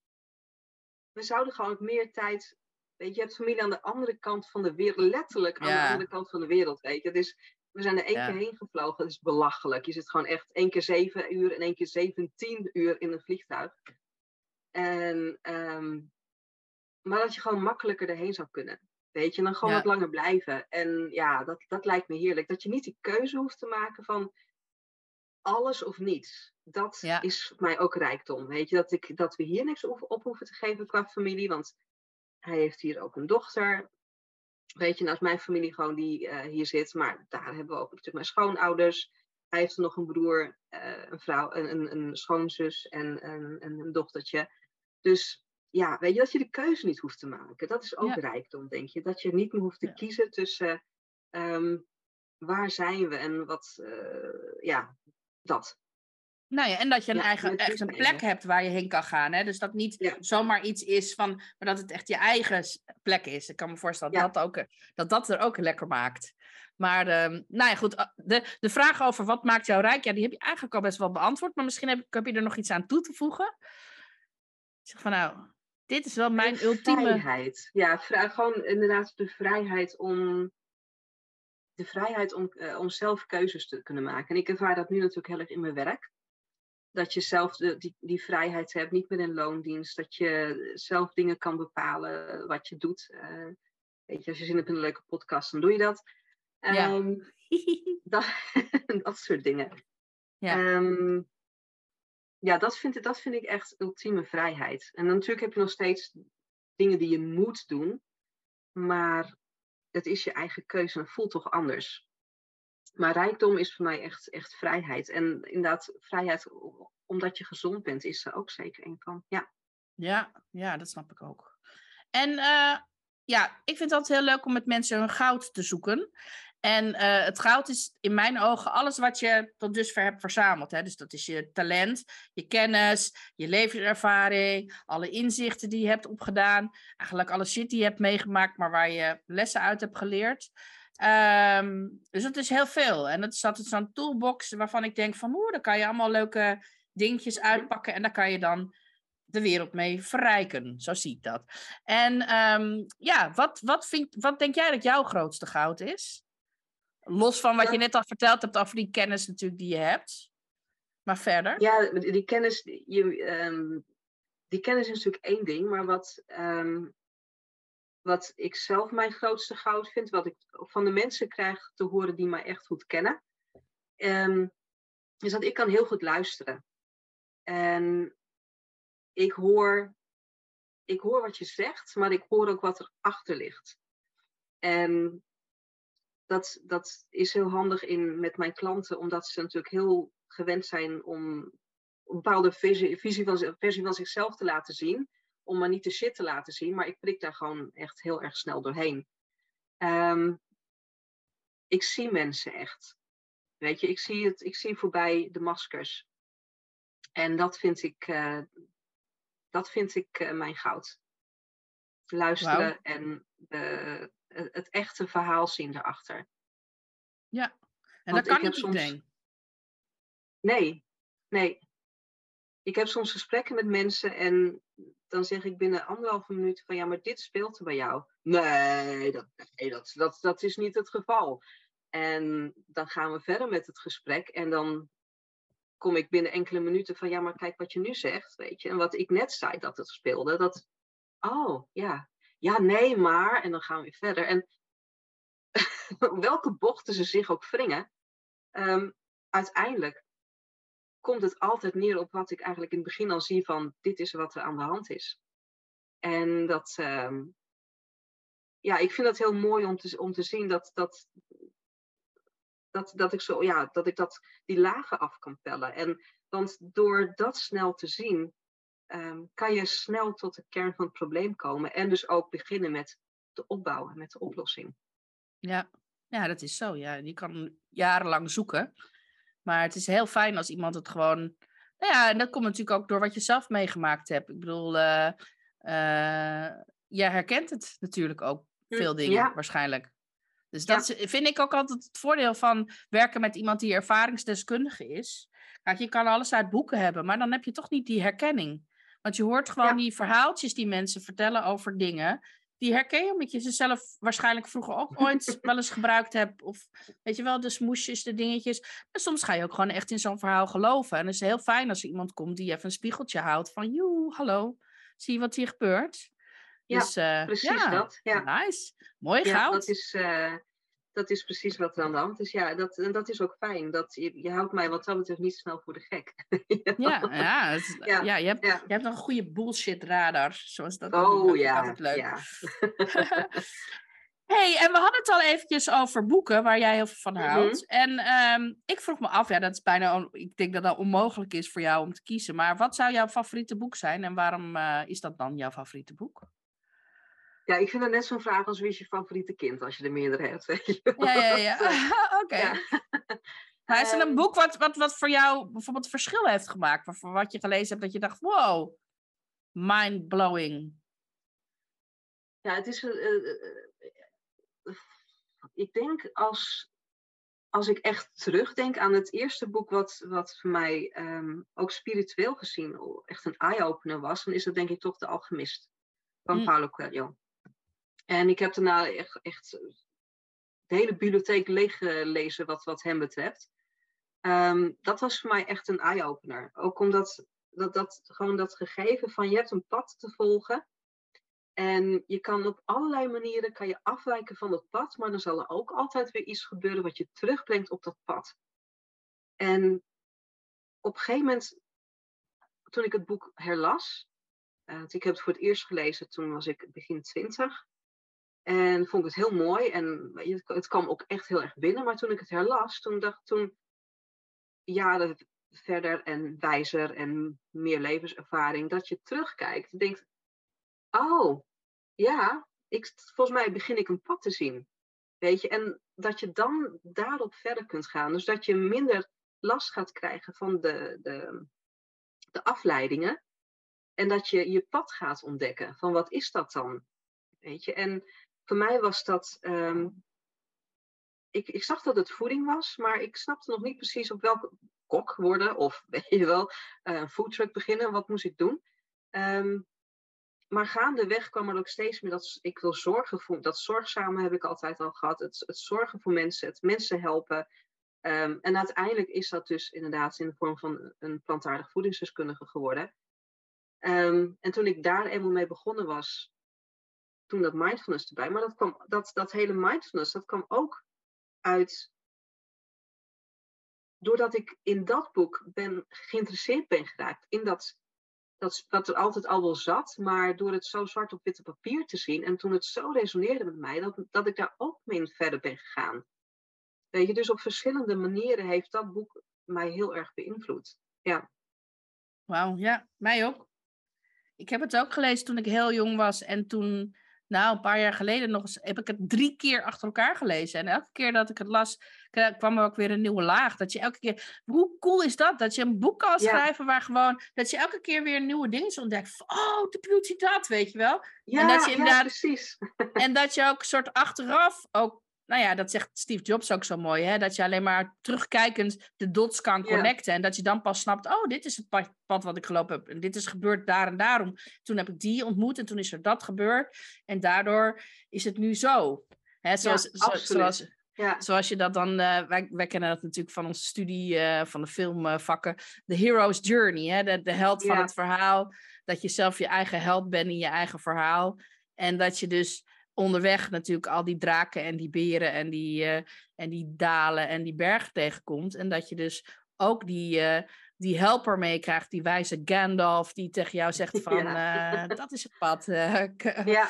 we zouden gewoon meer tijd Weet je, je hebt familie aan de andere kant van de wereld, letterlijk aan ja. de andere kant van de wereld, weet je. Dus we zijn er één ja. keer heen gevlogen, dat is belachelijk. Je zit gewoon echt één keer zeven uur en één keer zeventien uur in een vliegtuig. En, um, maar dat je gewoon makkelijker erheen zou kunnen. Weet je, en dan gewoon ja. wat langer blijven. En ja, dat, dat lijkt me heerlijk. Dat je niet die keuze hoeft te maken van alles of niets. Dat ja. is voor mij ook rijkdom. Weet je, dat, ik, dat we hier niks op, op hoeven te geven qua familie. Want hij heeft hier ook een dochter. Weet je, nou is mijn familie gewoon die uh, hier zit. Maar daar hebben we ook natuurlijk mijn schoonouders. Hij heeft nog een broer, uh, een vrouw, een, een, een schoonzus en een, een, dochtertje. Dus ja, weet je, dat je de keuze niet hoeft te maken. Dat is ook ja. rijkdom, denk je. Dat je niet meer hoeft te ja. kiezen tussen um, waar zijn we en wat, uh, ja, dat. Nou ja, en dat je een eigen echt een plek hebt waar je heen kan gaan. Hè? Dus dat niet ja. zomaar iets is van, maar dat het echt je eigen plek is. Ik kan me voorstellen dat, dat, ook, dat dat er ook lekker maakt. Maar uh, nou ja, goed. De, de vraag over wat maakt jou rijk, ja, die heb je eigenlijk al best wel beantwoord. Maar misschien heb, heb je er nog iets aan toe te voegen. Ik zeg van nou, dit is wel mijn de ultieme... Vrijheid. Ja, gewoon inderdaad de vrijheid om... De vrijheid om, uh, om zelf keuzes te kunnen maken. En ik ervaar dat nu natuurlijk heel erg in mijn werk dat je zelf de, die, die vrijheid hebt, niet met een loondienst, dat je zelf dingen kan bepalen wat je doet. Uh, weet je, als je zin hebt in een leuke podcast, dan doe je dat. Ja. Um, (laughs) dat, (laughs) dat soort dingen. Ja, um, ja dat, vind, dat vind ik echt ultieme vrijheid. En natuurlijk heb je nog steeds dingen die je moet doen, maar het is je eigen keuze en voelt toch anders. Maar rijkdom is voor mij echt, echt vrijheid. En inderdaad, vrijheid omdat je gezond bent, is er ook zeker een van. Ja, ja, ja dat snap ik ook. En uh, ja, ik vind het altijd heel leuk om met mensen hun goud te zoeken. En uh, het goud is in mijn ogen alles wat je tot dusver hebt verzameld. Hè? Dus dat is je talent, je kennis, je levenservaring, alle inzichten die je hebt opgedaan. Eigenlijk alle shit die je hebt meegemaakt, maar waar je lessen uit hebt geleerd. Um, dus dat is heel veel. En dat is altijd zo'n toolbox waarvan ik denk van, oeh, daar kan je allemaal leuke dingetjes uitpakken en daar kan je dan de wereld mee verrijken. Zo zie ik dat. En um, ja, wat, wat, vind, wat denk jij dat jouw grootste goud is? Los van wat je net al verteld hebt over die kennis natuurlijk die je hebt. Maar verder? Ja, die kennis, je, um, die kennis is natuurlijk één ding, maar wat, um, wat ik zelf mijn grootste goud vind, wat ik van de mensen krijg te horen die mij echt goed kennen, um, is dat ik kan heel goed luisteren. En ik hoor, ik hoor wat je zegt, maar ik hoor ook wat erachter ligt. En dat, dat is heel handig in, met mijn klanten, omdat ze natuurlijk heel gewend zijn om een bepaalde visie van, versie van zichzelf te laten zien om maar niet de shit te laten zien. Maar ik prik daar gewoon echt heel erg snel doorheen. Um, ik zie mensen echt. Weet je, ik zie, het, ik zie voorbij de maskers. En dat vind ik, uh, dat vind ik uh, mijn goud. Luisteren wow. en de, het echte verhaal zien erachter. Ja, en Want dat kan niet soms... Nee, nee. Ik heb soms gesprekken met mensen en dan zeg ik binnen anderhalve minuut van ja, maar dit speelt er bij jou. Nee, dat, nee dat, dat, dat is niet het geval. En dan gaan we verder met het gesprek en dan kom ik binnen enkele minuten van ja, maar kijk wat je nu zegt, weet je. En wat ik net zei dat het speelde, dat, oh ja, ja, nee, maar, en dan gaan we weer verder. En (laughs) welke bochten ze zich ook wringen, um, uiteindelijk komt het altijd neer op wat ik eigenlijk in het begin al zie van dit is wat er aan de hand is. En dat, uh, ja, ik vind dat heel mooi om te, om te zien dat, dat, dat, dat ik zo, ja, dat ik dat, die lagen af kan pellen. En want door dat snel te zien, um, kan je snel tot de kern van het probleem komen. En dus ook beginnen met de opbouwen, met de oplossing. Ja, ja dat is zo. Ja, je kan jarenlang zoeken. Maar het is heel fijn als iemand het gewoon. Nou ja, en dat komt natuurlijk ook door wat je zelf meegemaakt hebt. Ik bedoel, uh, uh, jij herkent het natuurlijk ook, veel dingen ja. waarschijnlijk. Dus dat ja. vind ik ook altijd het voordeel van werken met iemand die ervaringsdeskundige is. Kijk, je kan alles uit boeken hebben, maar dan heb je toch niet die herkenning. Want je hoort gewoon ja. die verhaaltjes die mensen vertellen over dingen die herken je omdat je ze zelf waarschijnlijk vroeger ook ooit (laughs) wel eens gebruikt hebt. Of weet je wel, de smoesjes, de dingetjes. En soms ga je ook gewoon echt in zo'n verhaal geloven. En het is heel fijn als er iemand komt die even een spiegeltje houdt van, joe, hallo, zie je wat hier gebeurt? Ja, dus, uh, precies ja, dat. Ja. Nice. Mooi ja, goud. Dat is, uh, dat is precies wat er aan de hand is. Ja, dat, en dat is ook fijn. Dat, je, je houdt mij wat dat betreft niet snel voor de gek. (laughs) ja, ja, ja, ja, je, hebt, ja. je hebt nog een goede bullshit radar. Zoals dat oh dat ja. altijd leuk. ja. (laughs) hey, en we hadden het al eventjes over boeken waar jij heel veel van Mhm. houdt. En ehm, ik vroeg me af, ja, dat is bijna, on- ik denk dat dat onmogelijk is voor jou om te kiezen. Maar wat zou jouw favoriete boek zijn en waarom eh, is dat dan jouw favoriete boek? Ja, ik vind dat net zo'n vraag als wie is je favoriete kind als je er meerdere hebt. Weet je wel. Ja, ja, ja. (laughs) Oké. Ja. (laughs) Maar is er een Ehm, boek wat, wat, wat voor jou bijvoorbeeld verschil heeft gemaakt? Wat je gelezen hebt dat je dacht, wow, mind-blowing. Ja, het is. eh, eh, eh, ik denk als, als ik echt terugdenk aan het eerste boek, wat, wat voor mij ehm, ook spiritueel gezien o- echt een eye-opener was, dan is dat denk ik toch De Alchemist van Mm. Paulo Coelho. En ik heb daarna echt, de hele bibliotheek leeggelezen wat, wat hem betreft. Ehm, dat was voor mij echt een eye-opener. Ook omdat dat, dat, gewoon dat gegeven van je hebt een pad te volgen. En je kan op allerlei manieren kan je afwijken van dat pad, maar dan zal er ook altijd weer iets gebeuren wat je terugbrengt op dat pad. En op een gegeven moment, toen ik het boek herlas, want ik heb het voor het eerst gelezen, toen was ik begin twintig. En vond ik het heel mooi en het kwam ook echt heel erg binnen. Maar toen ik het herlas, toen dacht toen jaren verder en wijzer en meer levenservaring, dat je terugkijkt en denkt, oh, ja, ik, volgens mij begin ik een pad te zien. Weet je, en dat je dan daarop verder kunt gaan. Dus dat je minder last gaat krijgen van de, de, de afleidingen. En dat je je pad gaat ontdekken. Van wat is dat dan? Weet je, en voor mij was dat. ehm, ik, ik zag dat het voeding was, maar ik snapte nog niet precies op welke kok worden. Of (laughs) weet je wel, eh, een foodtruck beginnen. Wat moest ik doen? Ehm, maar gaandeweg kwam er ook steeds meer dat ik wil zorgen voor. Dat zorgzame heb ik altijd al gehad. Het, het zorgen voor mensen, het mensen helpen. Ehm, en uiteindelijk is dat dus inderdaad in de vorm van een plantaardig voedingsdeskundige geworden. En toen ik daar eenmaal mee begonnen was, toen dat mindfulness erbij. Maar dat, kwam, dat, dat hele mindfulness, dat kwam ook uit. Doordat ik in dat boek ben geïnteresseerd ben geraakt in dat dat, dat er altijd al wel zat, maar door het zo zwart op witte papier te zien en toen het zo resoneerde met mij, dat, dat ik daar ook mee verder ben gegaan. Weet je, dus op verschillende manieren heeft dat boek mij heel erg beïnvloed. Ja, Wauw, ja, mij ook. Ik heb het ook gelezen toen ik heel jong was. En toen, nou, een paar jaar geleden nog eens, heb ik het drie keer achter elkaar gelezen. En elke keer dat ik het las, kwam er ook weer een nieuwe laag. Dat je elke keer, hoe cool is dat? Dat je een boek kan Ja. schrijven waar gewoon, dat je elke keer weer nieuwe dingen ontdekt. Oh, de hij dat, weet je wel? ja, dat je ja, inderdaad- precies. (laughs) En dat je ook soort achteraf ook, nou ja, dat zegt Steve Jobs ook zo mooi, hè? dat je alleen maar terugkijkend de dots kan Ja. connecten. En dat je dan pas snapt, oh, dit is het pad, pad wat ik gelopen heb. En dit is gebeurd daar en daarom. Toen heb ik die ontmoet en toen is er dat gebeurd. En daardoor is het nu zo. Hè, zoals, zoals, Ja, zoals je dat dan, eh, wij, wij kennen dat natuurlijk van onze studie eh, van de filmvakken, de hero's journey, hè? De, de held van Ja. het verhaal, dat je zelf je eigen held bent in je eigen verhaal. En dat je dus onderweg natuurlijk al die draken en die beren en die, eh, en die dalen en die bergen tegenkomt. En dat je dus ook die, eh, die helper meekrijgt, die wijze Gandalf, die tegen jou zegt (laughs) van, eh, dat is het pad. ja,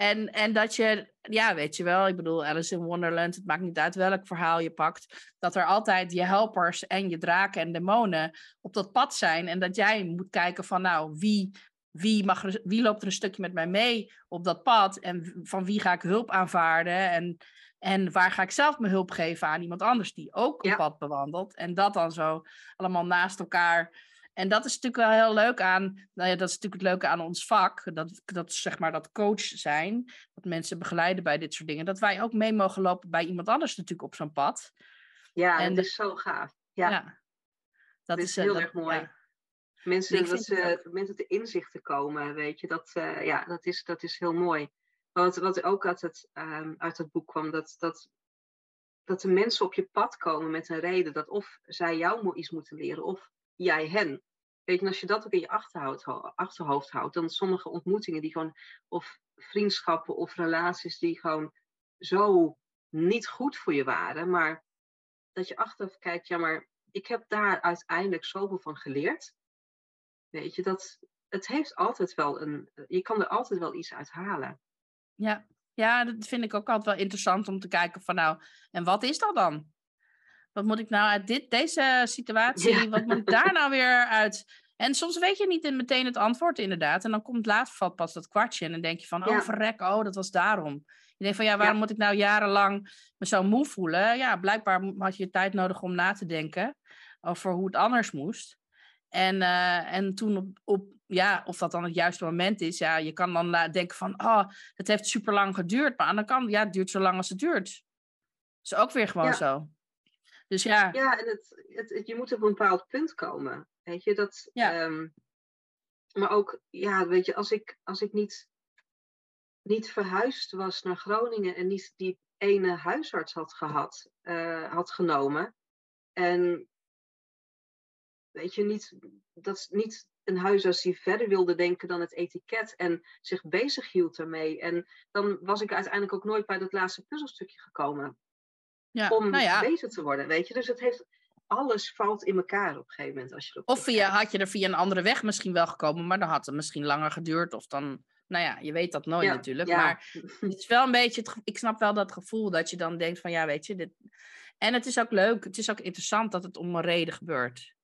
en, en dat je, ja, weet je wel, ik bedoel, Alice in Wonderland, het maakt niet uit welk verhaal je pakt, dat er altijd je helpers en je draken en demonen op dat pad zijn. En dat jij moet kijken van, nou, wie, wie, mag er, wie loopt er een stukje met mij mee op dat pad? En van wie ga ik hulp aanvaarden? En, en waar ga ik zelf mijn hulp geven aan iemand anders die ook een Ja. pad bewandelt? En dat dan zo allemaal naast elkaar. En dat is natuurlijk wel heel leuk aan, nou ja, dat is natuurlijk het leuke aan ons vak, dat, dat zeg maar dat coach zijn, dat mensen begeleiden bij dit soort dingen, dat wij ook mee mogen lopen bij iemand anders natuurlijk op zo'n pad. ja En dat is zo gaaf. Ja, dat is eh, heel dat- erg mooi. ja. Mensen, dat het ze, mensen te inzichten komen, weet je, dat, eh, ja, dat, is, dat is heel mooi. Wat, wat ook uit het, ehm, uit het boek kwam, dat, dat, dat de mensen op je pad komen met een reden dat of zij jou iets moeten leren of jij hen. Weet je, en als je dat ook in je achterhoofd, ho- achterhoofd houdt, dan sommige ontmoetingen die gewoon, of vriendschappen of relaties die gewoon zo niet goed voor je waren, maar dat je achteraf kijkt, ja, maar ik heb daar uiteindelijk zoveel van geleerd. Weet je, dat het heeft altijd wel een. Je kan er altijd wel iets uit halen. Ja, Ja, dat vind ik ook altijd wel interessant om te kijken van nou, en wat is dat dan? Wat moet ik nou uit dit, deze situatie, wat moet ik daar nou weer (laughs) uit? En soms weet je niet meteen het antwoord inderdaad. En dan komt later valt pas dat kwartje en dan denk je van, oh verrek, oh dat was daarom. Je denkt van ja, waarom moet ik nou jarenlang me zo moe voelen? Ja, blijkbaar had je tijd nodig om na te denken over hoe het anders moest. En, uh, en toen op, op, ja, of dat dan het juiste moment is, ja, je kan dan denken van, oh, het heeft super lang geduurd. Maar aan de kant, ja, het duurt zo lang als het duurt. Dat is ook weer gewoon zo. Dus ja. Ja, en het, het, je moet op een bepaald punt komen. Weet je, dat. Ja. Ehm, maar ook, ja, weet je, als ik, als ik niet, niet verhuisd was naar Groningen en niet die ene huisarts had gehad, uh, had genomen. En weet je, niet, dat is niet een huisarts die verder wilde denken dan het etiket en zich bezig hield ermee. En dan was ik uiteindelijk ook nooit bij dat laatste puzzelstukje gekomen. Ja, om nou ja. bezig te worden, weet je. Dus het heeft, alles valt in elkaar op een gegeven moment. Als je of via, had je er via een andere weg misschien wel gekomen, maar dan had het misschien langer geduurd. Of dan, nou ja, je weet dat nooit natuurlijk. Maar (laughs) het is wel een beetje, het, ik snap wel dat gevoel dat je dan denkt van, ja, weet je, dit... En het is ook leuk, het is ook interessant dat het om een reden gebeurt.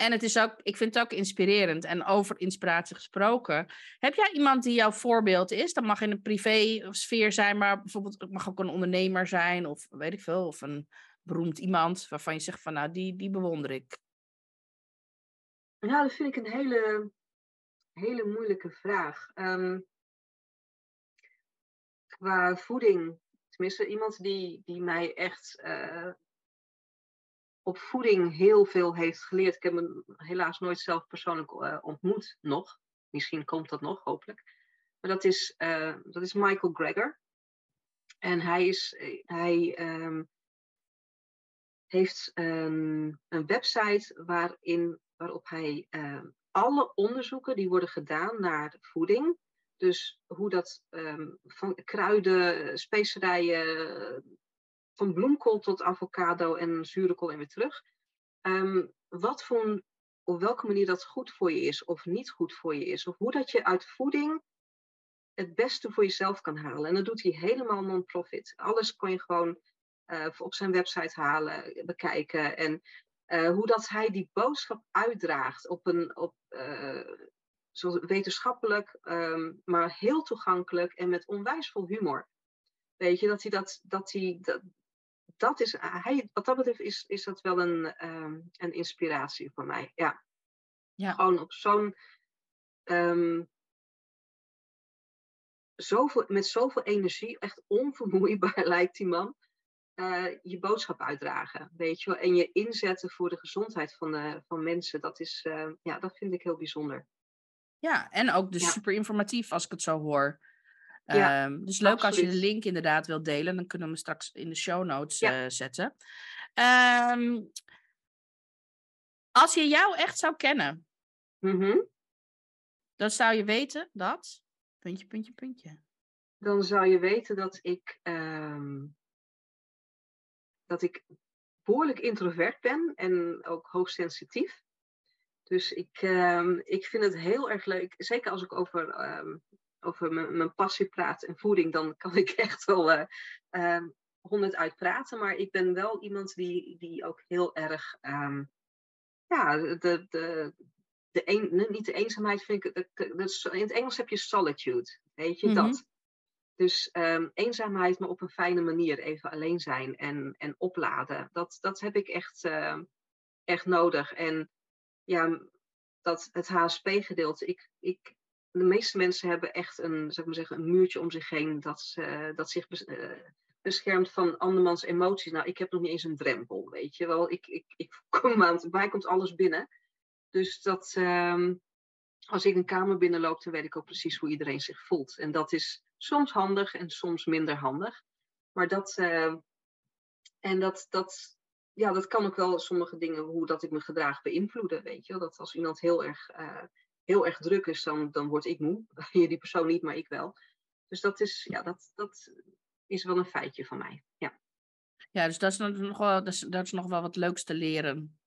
En het is ook, ik vind het ook inspirerend. En over inspiratie gesproken. Heb jij iemand die jouw voorbeeld is? Dat mag in een privé sfeer zijn, maar bijvoorbeeld het mag ook een ondernemer zijn, of weet ik veel, of een beroemd iemand waarvan je zegt van nou, die, die bewonder ik. Ja, dat vind ik een hele, hele moeilijke vraag. Um, qua voeding, tenminste iemand die, die mij echt uh, op voeding heel veel heeft geleerd. Ik heb hem helaas nooit zelf persoonlijk uh, ontmoet nog. Misschien komt dat nog, hopelijk. Maar dat is, uh, dat is Michael Greger. En hij, is, hij um, heeft een website waarin, waarop hij um, alle onderzoeken die worden gedaan naar voeding, dus hoe dat um, van kruiden, specerijen, van bloemkool tot avocado en zurenkool en weer terug. Um, wat voor, op welke manier dat goed voor je is of niet goed voor je is. Of hoe dat je uit voeding het beste voor jezelf kan halen. En dat doet hij helemaal non-profit. Alles kon je gewoon uh, op zijn website halen, bekijken. En uh, hoe dat hij die boodschap uitdraagt op een op, uh, zo wetenschappelijk, um, maar heel toegankelijk en met onwijs veel humor. Weet je, dat hij dat, dat hij, dat, dat is, hij, wat dat betreft is, is dat wel een, um, een inspiratie voor mij. Ja. ja. Gewoon op zo'n. Um, zoveel, met zoveel energie, echt onvermoeibaar (laughs) lijkt die man. Uh, je boodschap uitdragen, weet je wel. En je inzetten voor de gezondheid van, de, van mensen. Dat, is, uh, ja, dat vind ik heel bijzonder. Ja, en ook dus ja. super informatief als ik het zo hoor. Ja, um, dus leuk absoluut. als je de link inderdaad wilt delen. Dan kunnen we hem straks in de show notes ja. uh, zetten. Um, als je jou echt zou kennen, mm -hmm. dan zou je weten dat. Puntje, puntje, puntje. Dan zou je weten dat ik. Um, dat ik behoorlijk introvert ben en ook hoogsensitief. Dus ik, ik vind het heel erg leuk, zeker als ik over over mijn, passie praat en voeding, dan kan ik (laughs) echt wel uh, uh, honderd uitpraten. Maar ik ben wel iemand die, die ook heel erg, um, ja, de, de, de een, niet de eenzaamheid vind ik, de, de, in het Engels heb je solitude, weet je, mm -hmm. dat. Dus um, eenzaamheid, maar op een fijne manier, even alleen zijn en, en opladen. Dat, dat heb ik echt, uh, echt nodig. En ja, dat het HSP-gedeelte, ik, ik de meeste mensen hebben echt een, zeg maar zeggen, een muurtje om zich heen dat, ze, dat zich uh, beschermt van andermans emoties. Nou, ik heb nog niet eens een drempel, weet je wel. Ik, ik, ik (laughs) kom aan, bij komt alles binnen. Dus dat, uh, als ik een kamer binnenloop, dan weet ik ook precies hoe iedereen zich voelt. En dat is soms handig en soms minder handig. Maar dat, uh, en dat, dat, ja, dat kan ook wel sommige dingen, hoe dat ik me gedraag, beïnvloeden, weet je wel. Dat als iemand heel erg uh, heel erg druk is, dan, dan word ik moe. (laughs) Die persoon niet, maar ik wel. Dus dat is, ja, dat, dat is wel een feitje van mij. Ja, ja dus dat is nog wel, dat is, dat is nog wel wat leuks te leren.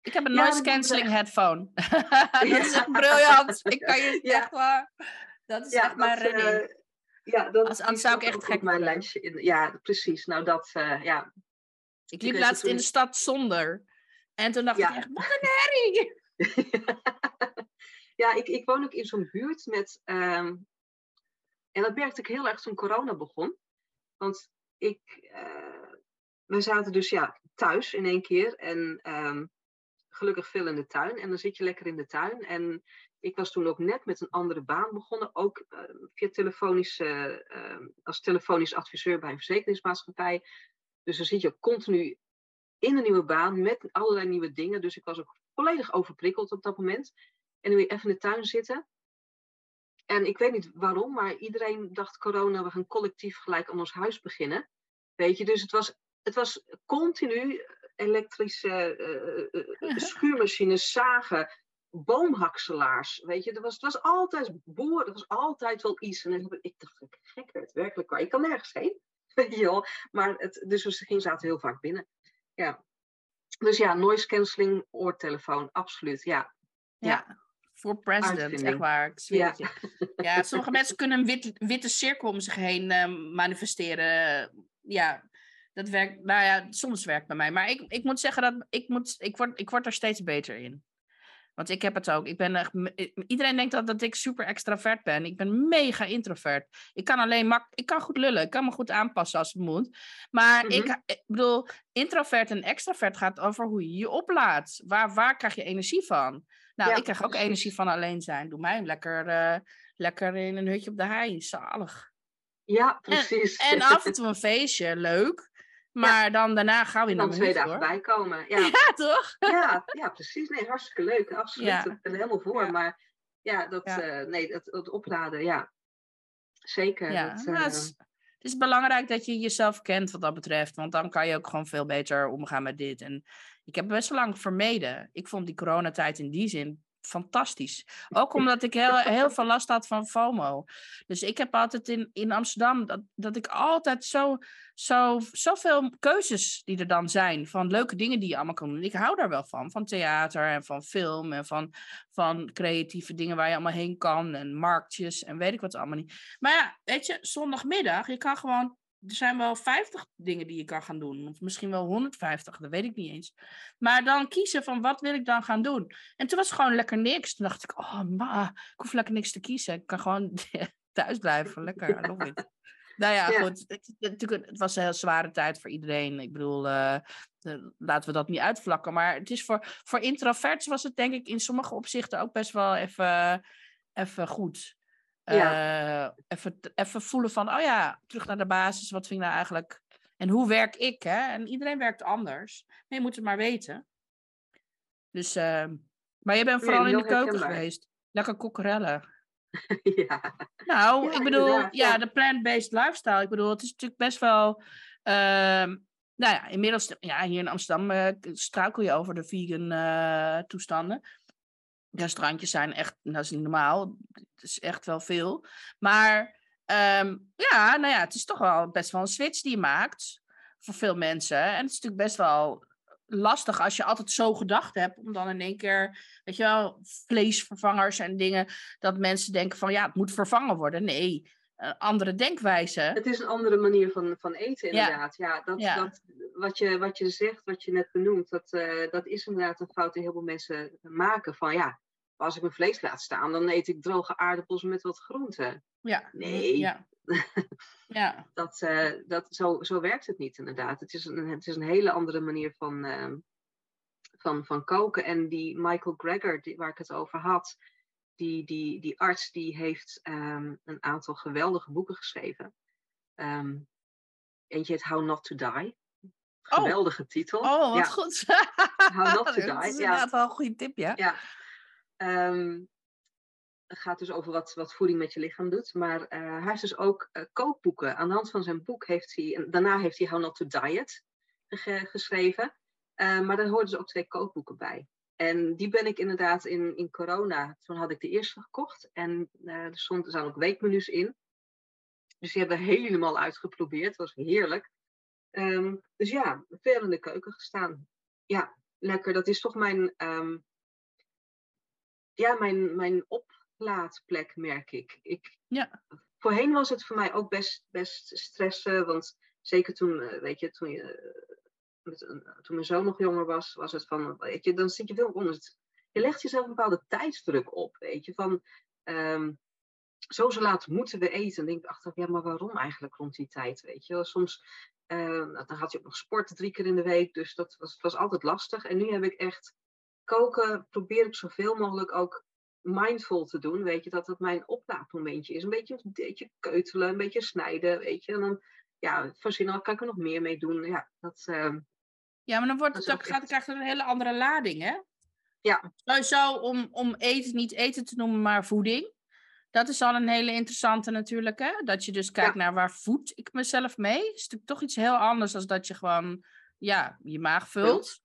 Ik heb een ja, noise cancelling headphone. dat is (laughs) echt briljant. Ik kan je ja. echt waar. Dat is echt mijn redding. Uh, Ja, dat Als- anders zou ik echt gek mijn lijstje. In, ja, precies. Nou, dat, eh, ja. Ik liep laatst in de stad zonder. En toen dacht Ja. ik echt, wat een herrie! (laughs) ja, ik, ik woon ook in zo'n buurt met. ehm, en dat merkte ik heel erg toen corona begon. Want ik. eh, we zaten dus ja, thuis in één keer. En ehm, gelukkig veel in de tuin. En dan zit je lekker in de tuin. En ik was toen ook net met een andere baan begonnen. Ook eh, via telefonische, eh, als telefonisch adviseur bij een verzekeringsmaatschappij. Dus dan zit je continu in een nieuwe baan met allerlei nieuwe dingen. Dus ik was ook volledig overprikkeld op dat moment. En nu weer even in de tuin zitten. En ik weet niet waarom, maar iedereen dacht corona, we gaan collectief gelijk aan ons huis beginnen. Weet je, dus het was, het was continu elektrische eh, schuurmachines, zagen, boomhakselaars. Weet je, er was, het was altijd boeren, er was altijd wel iets. En ik dacht, ik gek werd, werkelijk waar. Ik kan nergens heen. (laughs) Weet je wel. Maar het, dus we gingen zaten heel vaak binnen. Ja. Dus ja, noise cancelling, oortelefoon, absoluut. Ja, Ja, Ja. voor president, Uitvinding. echt waar. Ik. Ja, sommige (laughs) mensen kunnen een wit, witte cirkel om zich heen eh, manifesteren. Ja, dat werkt. Nou ja, soms werkt bij mij. Maar ik, ik moet zeggen dat ik, moet, ik, word, ik word er steeds beter in. Want ik heb het ook. Ik ben echt, iedereen denkt dat, dat ik super extravert ben. Ik ben mega introvert. Ik kan alleen mak ik kan goed lullen. Ik kan me goed aanpassen als het moet. Maar Mhm. ik, ik bedoel, introvert en extravert gaat over hoe je je oplaadt. Waar, waar krijg je energie van? Nou, Ja, ik krijg ook energie van alleen zijn. Doe mij lekker, eh, lekker in een hutje op de hei. Zalig. ja precies. En (laughs) af en toe een feestje, leuk. Maar dan daarna gaan we naar dan twee dagen hoor. bijkomen. Ja, (laughs) Ja, toch? (laughs) ja, ja, precies. Nee, hartstikke leuk. Absoluut. Ja. Ik ben er helemaal voor. Maar ja, dat, eh, nee, het opladen, ja. Zeker. Ja, dat, nou, eh, het, is, het is belangrijk dat je jezelf kent wat dat betreft. Want dan kan je ook gewoon veel beter omgaan met dit. En ik heb best wel lang vermeden. Ik vond die coronatijd in die zin fantastisch. Ook omdat ik heel, heel veel last had van FOMO. Dus ik heb altijd in, in Amsterdam dat, dat ik altijd zo, zo, zoveel keuzes die er dan zijn. Van leuke dingen die je allemaal kan doen. Ik hou daar wel van. Van theater en van film en van, van creatieve dingen waar je allemaal heen kan. En marktjes en weet ik wat allemaal niet. Maar ja, weet je, zondagmiddag, je kan gewoon. Er zijn wel 50 dingen die je kan gaan doen. Of misschien wel 150, dat weet ik niet eens. Maar dan kiezen van wat wil ik dan gaan doen. En toen was het gewoon lekker niks. Toen dacht ik, oh ma, ik hoef lekker niks te kiezen. Ik kan gewoon (laughs) thuis blijven. Lekker, I love it. Nou ja, Ja. goed. Het, het was een heel zware tijd voor iedereen. Ik bedoel, eh, eh, laten we dat niet uitvlakken. Maar het is voor, voor introverts was het denk ik in sommige opzichten ook best wel even, even goed. Ja. Eh, even, even voelen van, oh ja, terug naar de basis. Wat vind ik nou eigenlijk? En hoe werk ik? Hè? En iedereen werkt anders. Maar je moet het maar weten. Dus, eh, maar je bent Nee, vooral in de keuken geweest. Lekker kokkerellen. (laughs) ja. Nou, Ja, ik bedoel, inderdaad, ja, ja. de plant-based lifestyle. Ik bedoel, het is natuurlijk best wel. ehm, nou ja, inmiddels, ja, hier in Amsterdam eh, struikel je over de vegan eh, toestanden. Restaurantjes zijn echt, dat is niet normaal. Het is echt wel veel. Maar ehm, ja, nou ja, het is toch wel best wel een switch die je maakt voor veel mensen. En het is natuurlijk best wel lastig als je altijd zo gedacht hebt om dan in één keer, weet je wel, vleesvervangers en dingen dat mensen denken van ja, het moet vervangen worden. Nee, een andere denkwijze. Het is een andere manier van, van eten, inderdaad. Ja, dat, Ja. Dat, wat, je, wat je zegt, wat je net benoemt, dat, eh, dat is inderdaad een fout die heel veel mensen maken. Van ja, als ik mijn vlees laat staan, dan eet ik droge aardappels met wat groenten. Ja. Nee. Ja. (laughs) ja. Dat, eh, dat, zo, zo werkt het niet, inderdaad. Het is een, het is een hele andere manier van, ehm, van, van koken. En die Michael Greger, die, waar ik het over had, die, die, die arts, die heeft ehm, een aantal geweldige boeken geschreven. Ehm, eentje heet How Not to Die. Oh. Geweldige titel. Oh, wat ja, goed. How not (laughs) to Dat die, is ja. inderdaad wel een goede tip, ja. Ja. Ehm, het gaat dus over wat, wat voeding met je lichaam doet. Maar eh, hij heeft dus ook eh, kookboeken. Aan de hand van zijn boek heeft hij... En daarna heeft hij How Not to Diet ge- geschreven. Eh, maar daar hoorden dus ook twee kookboeken bij. En die ben ik inderdaad in, in corona... Toen had ik de eerste gekocht. En eh, er stond, er staan ook weekmenu's in. Dus die hebben we helemaal uitgeprobeerd. Het was heerlijk. Ehm, dus ja, veel in de keuken gestaan. Ja, lekker. Dat is toch mijn... ehm, ja, mijn, mijn oplaadplek, merk ik. ik Ja. voorheen was het voor mij ook best, best stressen. Want zeker toen, eh, weet je, toen, je, eh, met een, toen mijn zoon nog jonger was, was het van, weet je, dan zit je veel onder het, Je legt jezelf een bepaalde tijdsdruk op, weet je, van... Um, zo zo laat moeten we eten. En denk ik achteraf, ja, maar waarom eigenlijk rond die tijd, weet je? Soms, uh, dan had je ook nog sport drie keer in de week, dus dat was, was altijd lastig. En nu heb ik echt koken, probeer ik zoveel mogelijk ook mindful te doen, weet je, dat het mijn oplaadmomentje is. Een beetje, een beetje keutelen, een beetje snijden, weet je. En dan, ja, voorzien kan ik er nog meer mee doen. Ja, dat, uh, ja maar dan wordt het ook, gaat, krijgt het een hele andere lading, hè? Ja. Sowieso om, om eten niet eten te noemen, maar voeding. Dat is al een hele interessante natuurlijk, hè? Dat je dus kijkt naar waar voed ik mezelf mee. is natuurlijk toch iets heel anders dan dat je gewoon ja, je maag vult.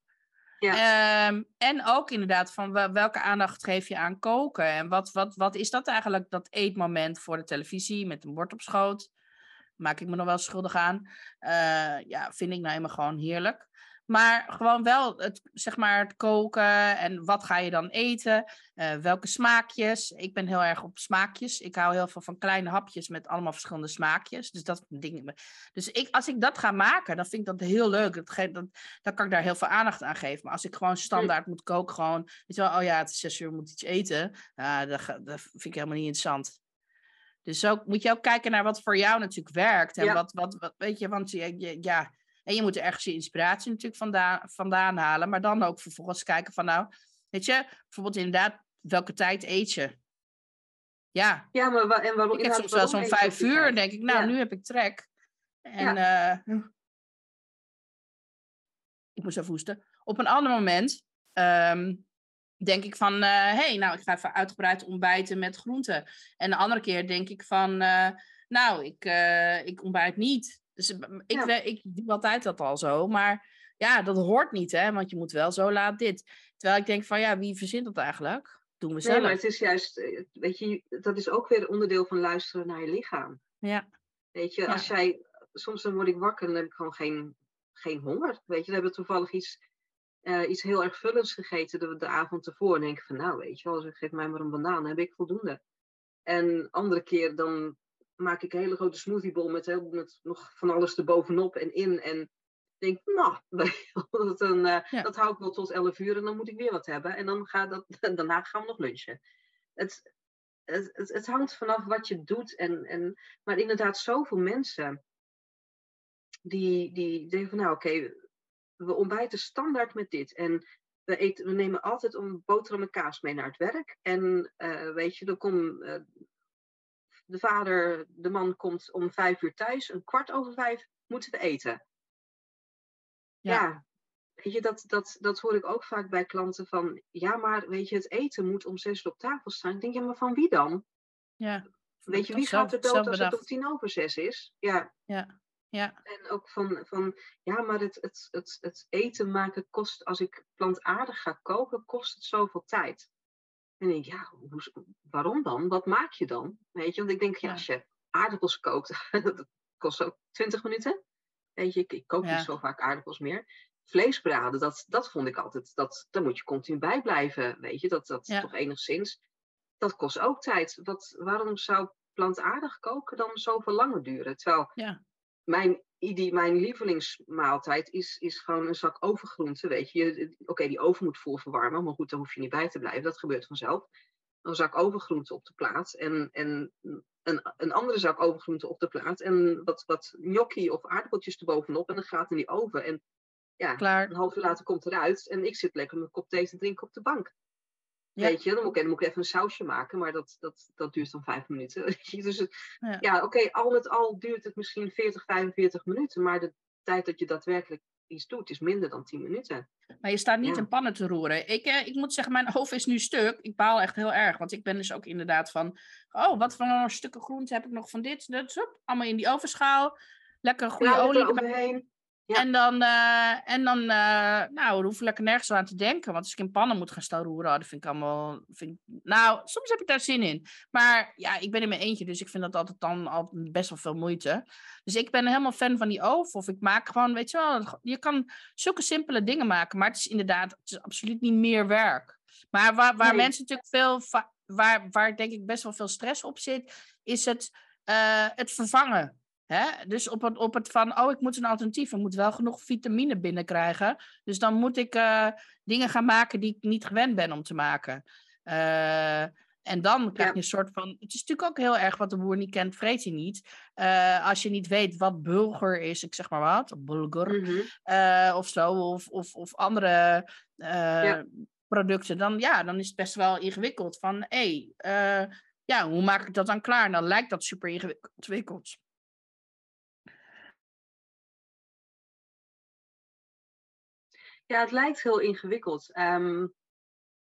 Ja. Um, en ook inderdaad van welke aandacht geef je aan koken? En wat, wat, wat is dat eigenlijk, dat eetmoment voor de televisie met een bord op schoot? Maak ik me nog wel schuldig aan. Uh, ja, vind ik nou helemaal gewoon heerlijk. Maar gewoon wel het, zeg maar, het koken en wat ga je dan eten? Uh, welke smaakjes? Ik ben heel erg op smaakjes. Ik hou heel veel van kleine hapjes met allemaal verschillende smaakjes. Dus dat ding. Dus ik, als ik dat ga maken, dan vind ik dat heel leuk. Dat, dat, dan kan ik daar heel veel aandacht aan geven. Maar als ik gewoon standaard moet koken, gewoon, weet je wel, oh ja, het is zes uur, moet iets eten. Uh, dat, dat vind ik helemaal niet interessant. Dus zo moet je ook kijken naar wat voor jou natuurlijk werkt. En ja. wat, wat, wat, weet je, want je, ja, en je moet er ergens je inspiratie natuurlijk vandaan, vandaan halen. Maar dan ook vervolgens kijken van nou, weet je, bijvoorbeeld inderdaad, welke tijd eet je? Ja. Ja, maar en waarom? Ik heb soms wel zo'n vijf uur, denk ik, nou, nu heb ik trek. En ja. uh, ik moest even hoesten. Op een ander moment um, denk ik van, hé, uh, hey, nou, ik ga even uitgebreid ontbijten met groenten. En de andere keer denk ik van, uh, nou, ik, ik ontbijt niet. Dus ik, ik doe altijd dat al zo. Maar ja, dat hoort niet, hè? Want je moet wel zo laat dit. Terwijl ik denk van ja, wie verzint dat eigenlijk? Doen we zelf. Nee, maar het is juist, eh, weet je, dat is ook weer onderdeel van luisteren naar je lichaam. Ja. Weet je, als jij, soms dan word ik wakker en dan heb ik gewoon geen, geen honger. Weet je, dan hebben we toevallig iets, uh, iets heel erg vullends gegeten de, de avond ervoor. En denk ik van nou, weet je wel, geef mij maar een banaan, dan heb ik voldoende. En andere keer dan maak ik een hele grote smoothiebol met, heel, met nog van alles erbovenop en in. En denk, nou, (laughs) dat, een, uh, dat hou ik wel tot 11 uur en dan moet ik weer wat hebben. En dan ga dat, (laughs) daarna gaan we nog lunchen. Het, het, het, het, hangt vanaf wat je doet. En, en, maar inderdaad, zoveel mensen die, die denken van, nou oké, we ontbijten standaard met dit. En we, eten, we nemen altijd een boterham en kaas mee naar het werk. En uh, weet je, dan komt uh, de vader, de man komt om vijf uur thuis, een kwart over vijf moeten we eten. Ja, ja weet je, dat, dat, dat hoor ik ook vaak bij klanten van, ja, maar weet je, het eten moet om zes uur op tafel staan. Ik denk, ja, maar van wie dan? Ja. Weet je, wie gaat er dood als het om tien over zes is? Ja. Ja. Ja. En ook van, van ja, maar het, het, het, het eten maken kost, als ik plantaardig ga koken, kost het zoveel tijd. En denk ik, ja, hoe, waarom dan? Wat maak je dan? Weet je, want ik denk, ja, als je aardappels kookt, (laughs) dat kost ook 20 minuten. Weet je, ik, ik kook niet zo vaak aardappels meer. Vlees braden, dat, dat vond ik altijd, dat, daar moet je continu bij blijven. Weet je, dat, dat toch enigszins. Dat kost ook tijd. Wat, waarom zou plantaardig koken dan zoveel langer duren? Terwijl ja. Mijn die, mijn lievelingsmaaltijd is, is gewoon een zak overgroenten, weet je. Oké, die oven moet vol verwarmen, maar goed, daar hoef je niet bij te blijven. Dat gebeurt vanzelf. Een zak overgroenten op de plaat en, en een, een andere zak overgroenten op de plaat en wat, wat gnocchi of aardappeltjes erbovenop en dan gaat in die oven. En ja, Klaar. een half uur later komt eruit en ik zit lekker mijn kop thee te drinken op de bank. Weet je, dan moet, ik, dan moet ik even een sausje maken, maar dat, dat, dat duurt dan vijf minuten. (laughs) Dus het, ja, ja oké, al met al duurt het misschien 40, 45 minuten, maar de tijd dat je daadwerkelijk iets doet is minder dan 10 minuten. Maar je staat niet ja. in pannen te roeren. Ik, eh, ik moet zeggen, mijn hoofd is nu stuk. Ik baal echt heel erg, want ik ben dus ook inderdaad van, oh, wat voor stukken groente heb ik nog van dit, dat, allemaal in die ovenschaal. Lekker goede ja, olie erbij. Ja. En dan, uh, en dan uh, nou, hoef ik lekker nergens aan te denken. Want als ik in pannen moet gaan staan roeren, dat vind ik allemaal... Vind ik, nou, soms heb ik daar zin in. Maar ja, ik ben in mijn eentje, dus ik vind dat altijd dan al best wel veel moeite. Dus ik ben helemaal fan van die oven. Of ik maak gewoon, weet je wel, je kan zulke simpele dingen maken. Maar het is inderdaad, het is absoluut niet meer werk. Maar waar, waar nee. mensen natuurlijk veel, waar, waar denk ik best wel veel stress op zit, is het eh, het vervangen. Hè? Dus op het, op het van, oh, ik moet een alternatief. Ik moet wel genoeg vitamine binnenkrijgen. Dus dan moet ik uh, dingen gaan maken die ik niet gewend ben om te maken. Uh, en dan krijg je een soort van. Het is natuurlijk ook heel erg wat de boer niet kent, vreet hij niet. Uh, als je niet weet wat bulgur is, ik zeg maar wat, bulgur mm -hmm. of zo, of, of, of andere ja. producten, dan, ja, dan is het best wel ingewikkeld. Van hé, hey, ja, hoe maak ik dat dan klaar? Dan lijkt dat super ingewikkeld. Ja, het lijkt heel ingewikkeld. Um,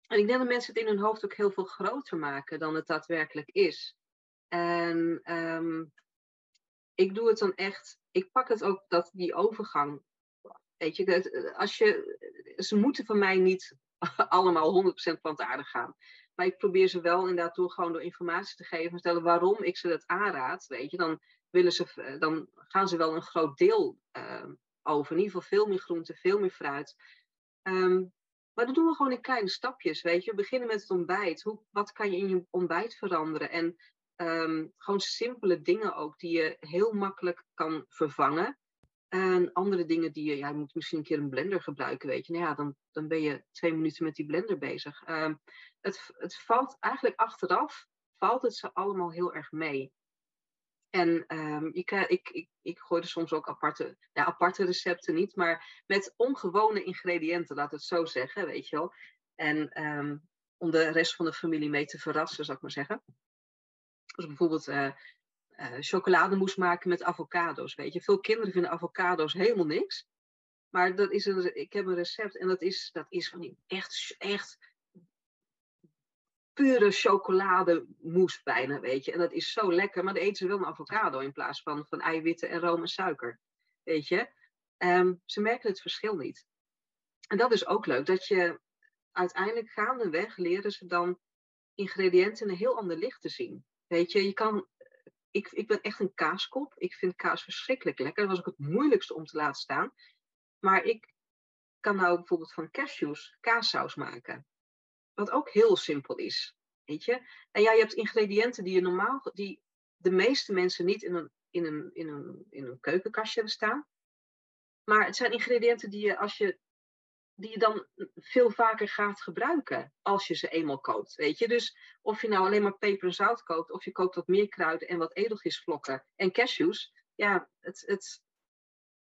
en ik denk dat mensen het in hun hoofd ook heel veel groter maken dan het daadwerkelijk is. En um, ik doe het dan echt, ik pak het ook dat die overgang. Weet je, als je, ze moeten van mij niet (laughs) allemaal 100% plantaardig gaan. Maar ik probeer ze wel inderdaad door gewoon door informatie te geven, vertellen waarom ik ze dat aanraad. Weet je, dan, willen ze, dan gaan ze wel een groot deel uh, over. In ieder geval veel meer groente, veel meer fruit. Um, maar dat doen we gewoon in kleine stapjes, weet je. We beginnen met het ontbijt. Hoe, wat kan je in je ontbijt veranderen? En um, gewoon simpele dingen ook die je heel makkelijk kan vervangen. En andere dingen die je, ja, je moet misschien een keer een blender gebruiken, weet je. Nou ja, dan, dan ben je twee minuten met die blender bezig. Um, het, het valt eigenlijk achteraf, valt het ze allemaal heel erg mee. En um, ik, ik, ik, ik gooi er soms ook aparte, ja, aparte recepten niet, maar met ongewone ingrediënten, laat het zo zeggen, weet je wel. En um, om de rest van de familie mee te verrassen, zou ik maar zeggen. Dus bijvoorbeeld uh, uh, maken met avocado's, weet je. Veel kinderen vinden avocado's helemaal niks. Maar dat is een, ik heb een recept en dat is, dat is van die echt, echt pure chocolademousse bijna, weet je. En dat is zo lekker, maar dan eten ze wel een avocado in plaats van, van eiwitten en room en suiker, weet je. Um, ze merken het verschil niet. En dat is ook leuk, dat je uiteindelijk gaandeweg leren ze dan ingrediënten in een heel ander licht te zien. Weet je, je kan, ik, ik ben echt een kaaskop. Ik vind kaas verschrikkelijk lekker. Dat was ook het moeilijkste om te laten staan. Maar ik kan nou bijvoorbeeld van cashews kaassaus maken. Wat ook heel simpel is. Weet je? En ja, je hebt ingrediënten die je normaal, die de meeste mensen niet in een, in een, in een, in een keukenkastje hebben staan. Maar het zijn ingrediënten die je, als je, die je dan veel vaker gaat gebruiken als je ze eenmaal koopt. Weet je? Dus of je nou alleen maar peper en zout koopt, of je koopt wat meer kruiden en wat edelgisvlokken en cashews. Ja, het, het,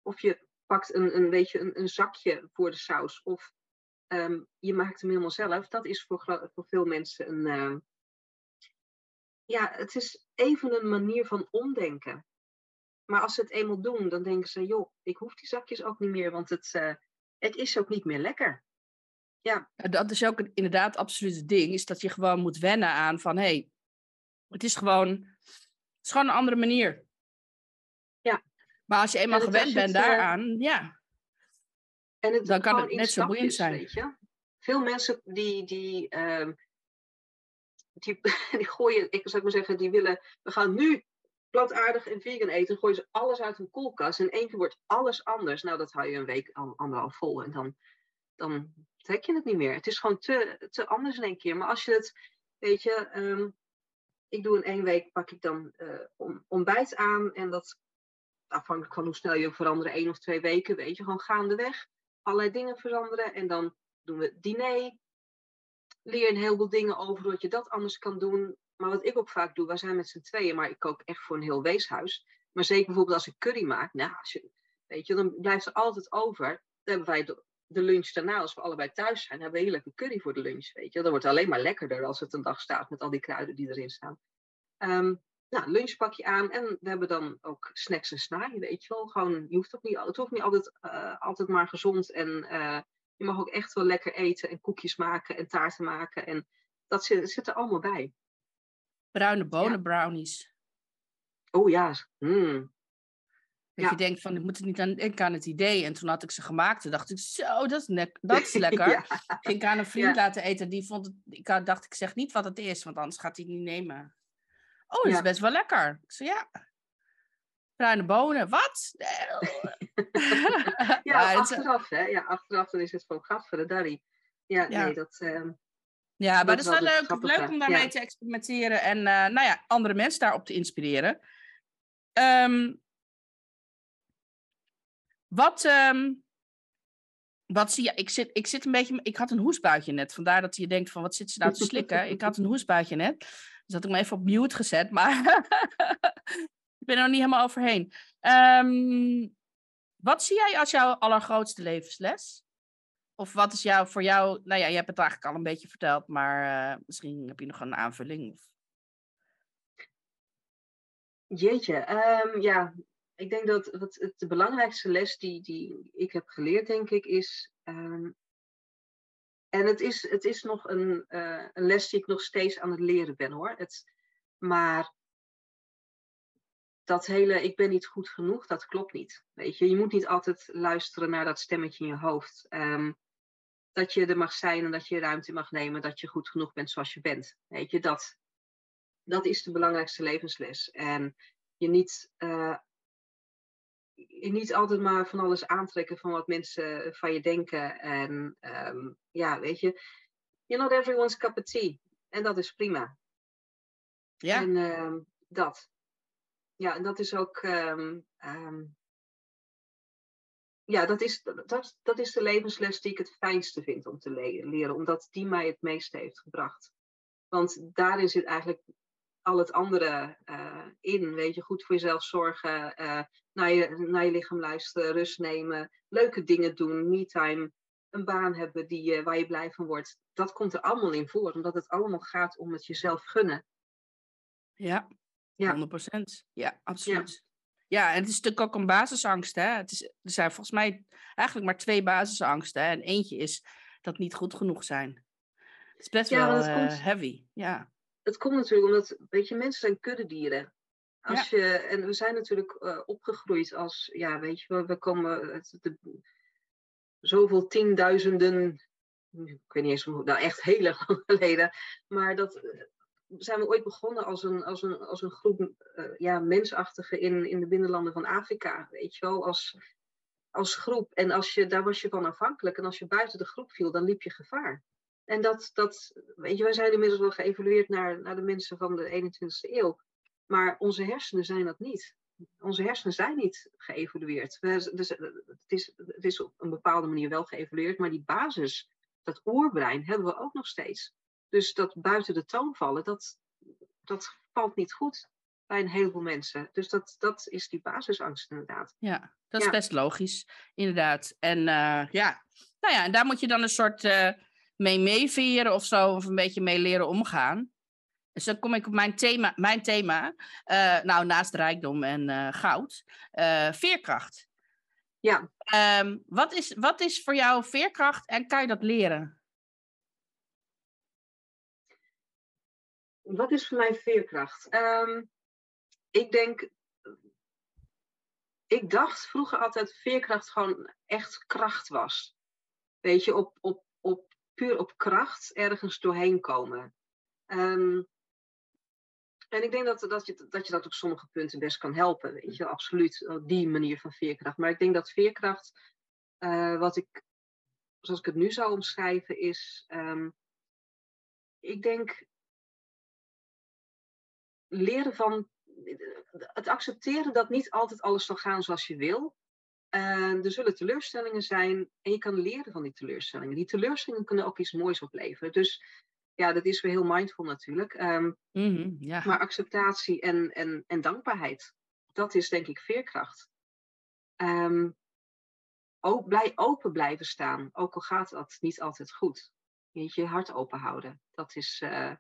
of je pakt een, een, beetje een, een zakje voor de saus. Of um, je maakt hem helemaal zelf. Dat is voor, voor veel mensen een. Uh, ja, het is even een manier van omdenken. Maar als ze het eenmaal doen, dan denken ze: joh, ik hoef die zakjes ook niet meer, want het, uh, het is ook niet meer lekker. Ja. Dat is ook inderdaad absoluut het ding, is dat je gewoon moet wennen aan van hé, hey, het is gewoon, het is gewoon een andere manier. Ja. Maar als je eenmaal gewend bent eh, daaraan, ja. En het dan kan het net zo boeiend zijn. Weet je? Veel mensen die, die, uh, die, (laughs) die gooien, ik zou maar zeggen, die willen, we gaan nu plantaardig en vegan eten, gooien ze alles uit een koelkast. En in één keer wordt alles anders. Nou, dat hou je een week, anderhalf vol. En dan, dan trek je het niet meer. Het is gewoon te, te anders in één keer. Maar als je het, weet je, um, ik doe in één week, pak ik dan uh, ontbijt aan. En dat, afhankelijk van hoe snel je veranderen, één of twee weken, weet je, gewoon gaandeweg allerlei dingen veranderen. En dan doen we diner. Leer een heleboel dingen over hoe je dat anders kan doen. Maar wat ik ook vaak doe, wij zijn met z'n tweeën, maar ik kook echt voor een heel weeshuis. Maar zeker bijvoorbeeld als ik curry maak, nou, als je, weet je, dan blijft er altijd over. Dan hebben wij de, lunch daarna, als we allebei thuis zijn, hebben we heel lekker curry voor de lunch, weet je. Dat wordt alleen maar lekkerder als het een dag staat met al die kruiden die erin staan. Um, nou, lunchpakje aan. En we hebben dan ook snacks en snaaien, weet je wel. Gewoon, je hoeft ook niet, het hoeft niet altijd, uh, altijd maar gezond. En uh, je mag ook echt wel lekker eten en koekjes maken en taarten maken. En dat zit, zit er allemaal bij. Bruine bonen ja. brownies. Oh ja. Mm. Dat ja. je denkt van, ik moet er niet aan denken aan het idee. En toen had ik ze gemaakt. Dacht ik, zo, dat is, (laughs) dat is lekker. ja. Ging ik aan een vriend laten eten. Die vond het, ik dacht, ik zeg niet wat het is. Want anders gaat hij het niet nemen. Oh, dat is best wel lekker. Ik zei, ja. Bruine bonen, wat? (laughs) ja, achteraf, hè. Ja, achteraf dan is het van, gadver, Darry. Ja, ja, nee, dat... Uh, ja, maar dat is wel leuk, leuk om daarmee te experimenteren en uh, nou ja, andere mensen daarop te inspireren. Ehm, wat, ehm, wat zie je? Ik zit, ik zit een beetje. Ik had een hoesbuitje net. Vandaar dat je denkt: van wat zit ze nou te slikken? ik had een (laughs) hoesbuitje net. Dus had ik me even op mute gezet. Maar (laughs) ik ben er nog niet helemaal overheen. Ehm, wat zie jij als jouw allergrootste levensles? Of wat is jou voor jou? Nou ja, je hebt het eigenlijk al een beetje verteld, maar uh, misschien heb je nog een aanvulling. Jeetje, um, ja, ik denk dat wat het, de belangrijkste les die, die ik heb geleerd, denk ik, is. Um, en het is, het is nog een, uh, een les die ik nog steeds aan het leren ben hoor. Het, maar dat hele ik ben niet goed genoeg, dat klopt niet. Weet je, je moet niet altijd luisteren naar dat stemmetje in je hoofd. Um, dat je er mag zijn en dat je ruimte mag nemen, dat je goed genoeg bent zoals je bent. Weet je, dat, dat is de belangrijkste levensles. En je niet, je niet altijd maar van alles aantrekken van wat mensen van je denken. En um, ja, weet je, you're not everyone's cup of tea. En dat is prima. Ja. En uh, dat. Ja, en dat is ook. Um, um, ja, dat is, dat, dat is de levensles die ik het fijnste vind om te leren, omdat die mij het meeste heeft gebracht. Want daarin zit eigenlijk al het andere uh, in. Weet je, goed voor jezelf zorgen, uh, naar, je, naar je lichaam luisteren, rust nemen, leuke dingen doen, me-time, een baan hebben die, uh, waar je blij van wordt. Dat komt er allemaal in voor, omdat het allemaal gaat om het jezelf gunnen. Ja, ja. 100%. Ja, absoluut. Ja. ja, en het is natuurlijk ook een basisangst. Hè? Het is, er zijn volgens mij eigenlijk maar twee basisangsten. Hè? En eentje is dat niet goed genoeg zijn. Het is best ja, wel komt, heavy. Ja het komt natuurlijk omdat, weet je, mensen zijn kuddedieren. Als je, en we zijn natuurlijk uh, opgegroeid als, ja, weet je, we, we komen het, de, zoveel tienduizenden, ik weet niet eens hoe, nou echt heel (laughs) lang geleden, maar dat uh, zijn we ooit begonnen als een, als een, als een groep uh, ja, mensachtigen in, in de binnenlanden van Afrika, weet je wel, als, als groep. En als je, daar was je van afhankelijk. En als je buiten de groep viel, dan liep je gevaar. En dat, dat, weet je, wij zijn inmiddels wel geëvolueerd naar, naar de mensen van de 21ste eeuw. Maar onze hersenen zijn dat niet. Onze hersenen zijn niet geëvolueerd. Dus, het, is, het is op een bepaalde manier wel geëvolueerd, maar die basis, dat oerbrein, hebben we ook nog steeds. Dus dat buiten de toon vallen, dat, dat valt niet goed bij een heleboel mensen. Dus dat, dat is die basisangst inderdaad. Ja, dat is best logisch, inderdaad. En uh, ja, nou ja, en daar moet je dan een soort... Uh mee meeveren of zo, of een beetje mee leren omgaan. Dus dan kom ik op mijn thema, mijn thema uh, nou naast rijkdom en uh, goud, uh, veerkracht. Ja. Um, wat, is, wat is voor jou veerkracht en kan je dat leren? Wat is voor mij veerkracht? Um, ik denk, ik dacht vroeger altijd veerkracht gewoon echt kracht was. Weet je, op, op, op puur op kracht ergens doorheen komen. Um, en ik denk dat, dat, je, dat je dat op sommige punten best kan helpen. Weet je, absoluut. Die manier van veerkracht. Maar ik denk dat veerkracht, uh, wat ik, zoals ik het nu zou omschrijven, is. Um, ik denk. Leren van. Het accepteren dat niet altijd alles zal gaan zoals je wil. Uh, er zullen teleurstellingen zijn en je kan leren van die teleurstellingen. Die teleurstellingen kunnen ook iets moois opleveren. Dus ja, dat is weer heel mindful natuurlijk. Um, mm -hmm, ja. Maar acceptatie en, en, en dankbaarheid, dat is denk ik veerkracht. Um, ook blij open blijven staan, ook al gaat dat niet altijd goed. Je, je hart open houden, dat is, uh,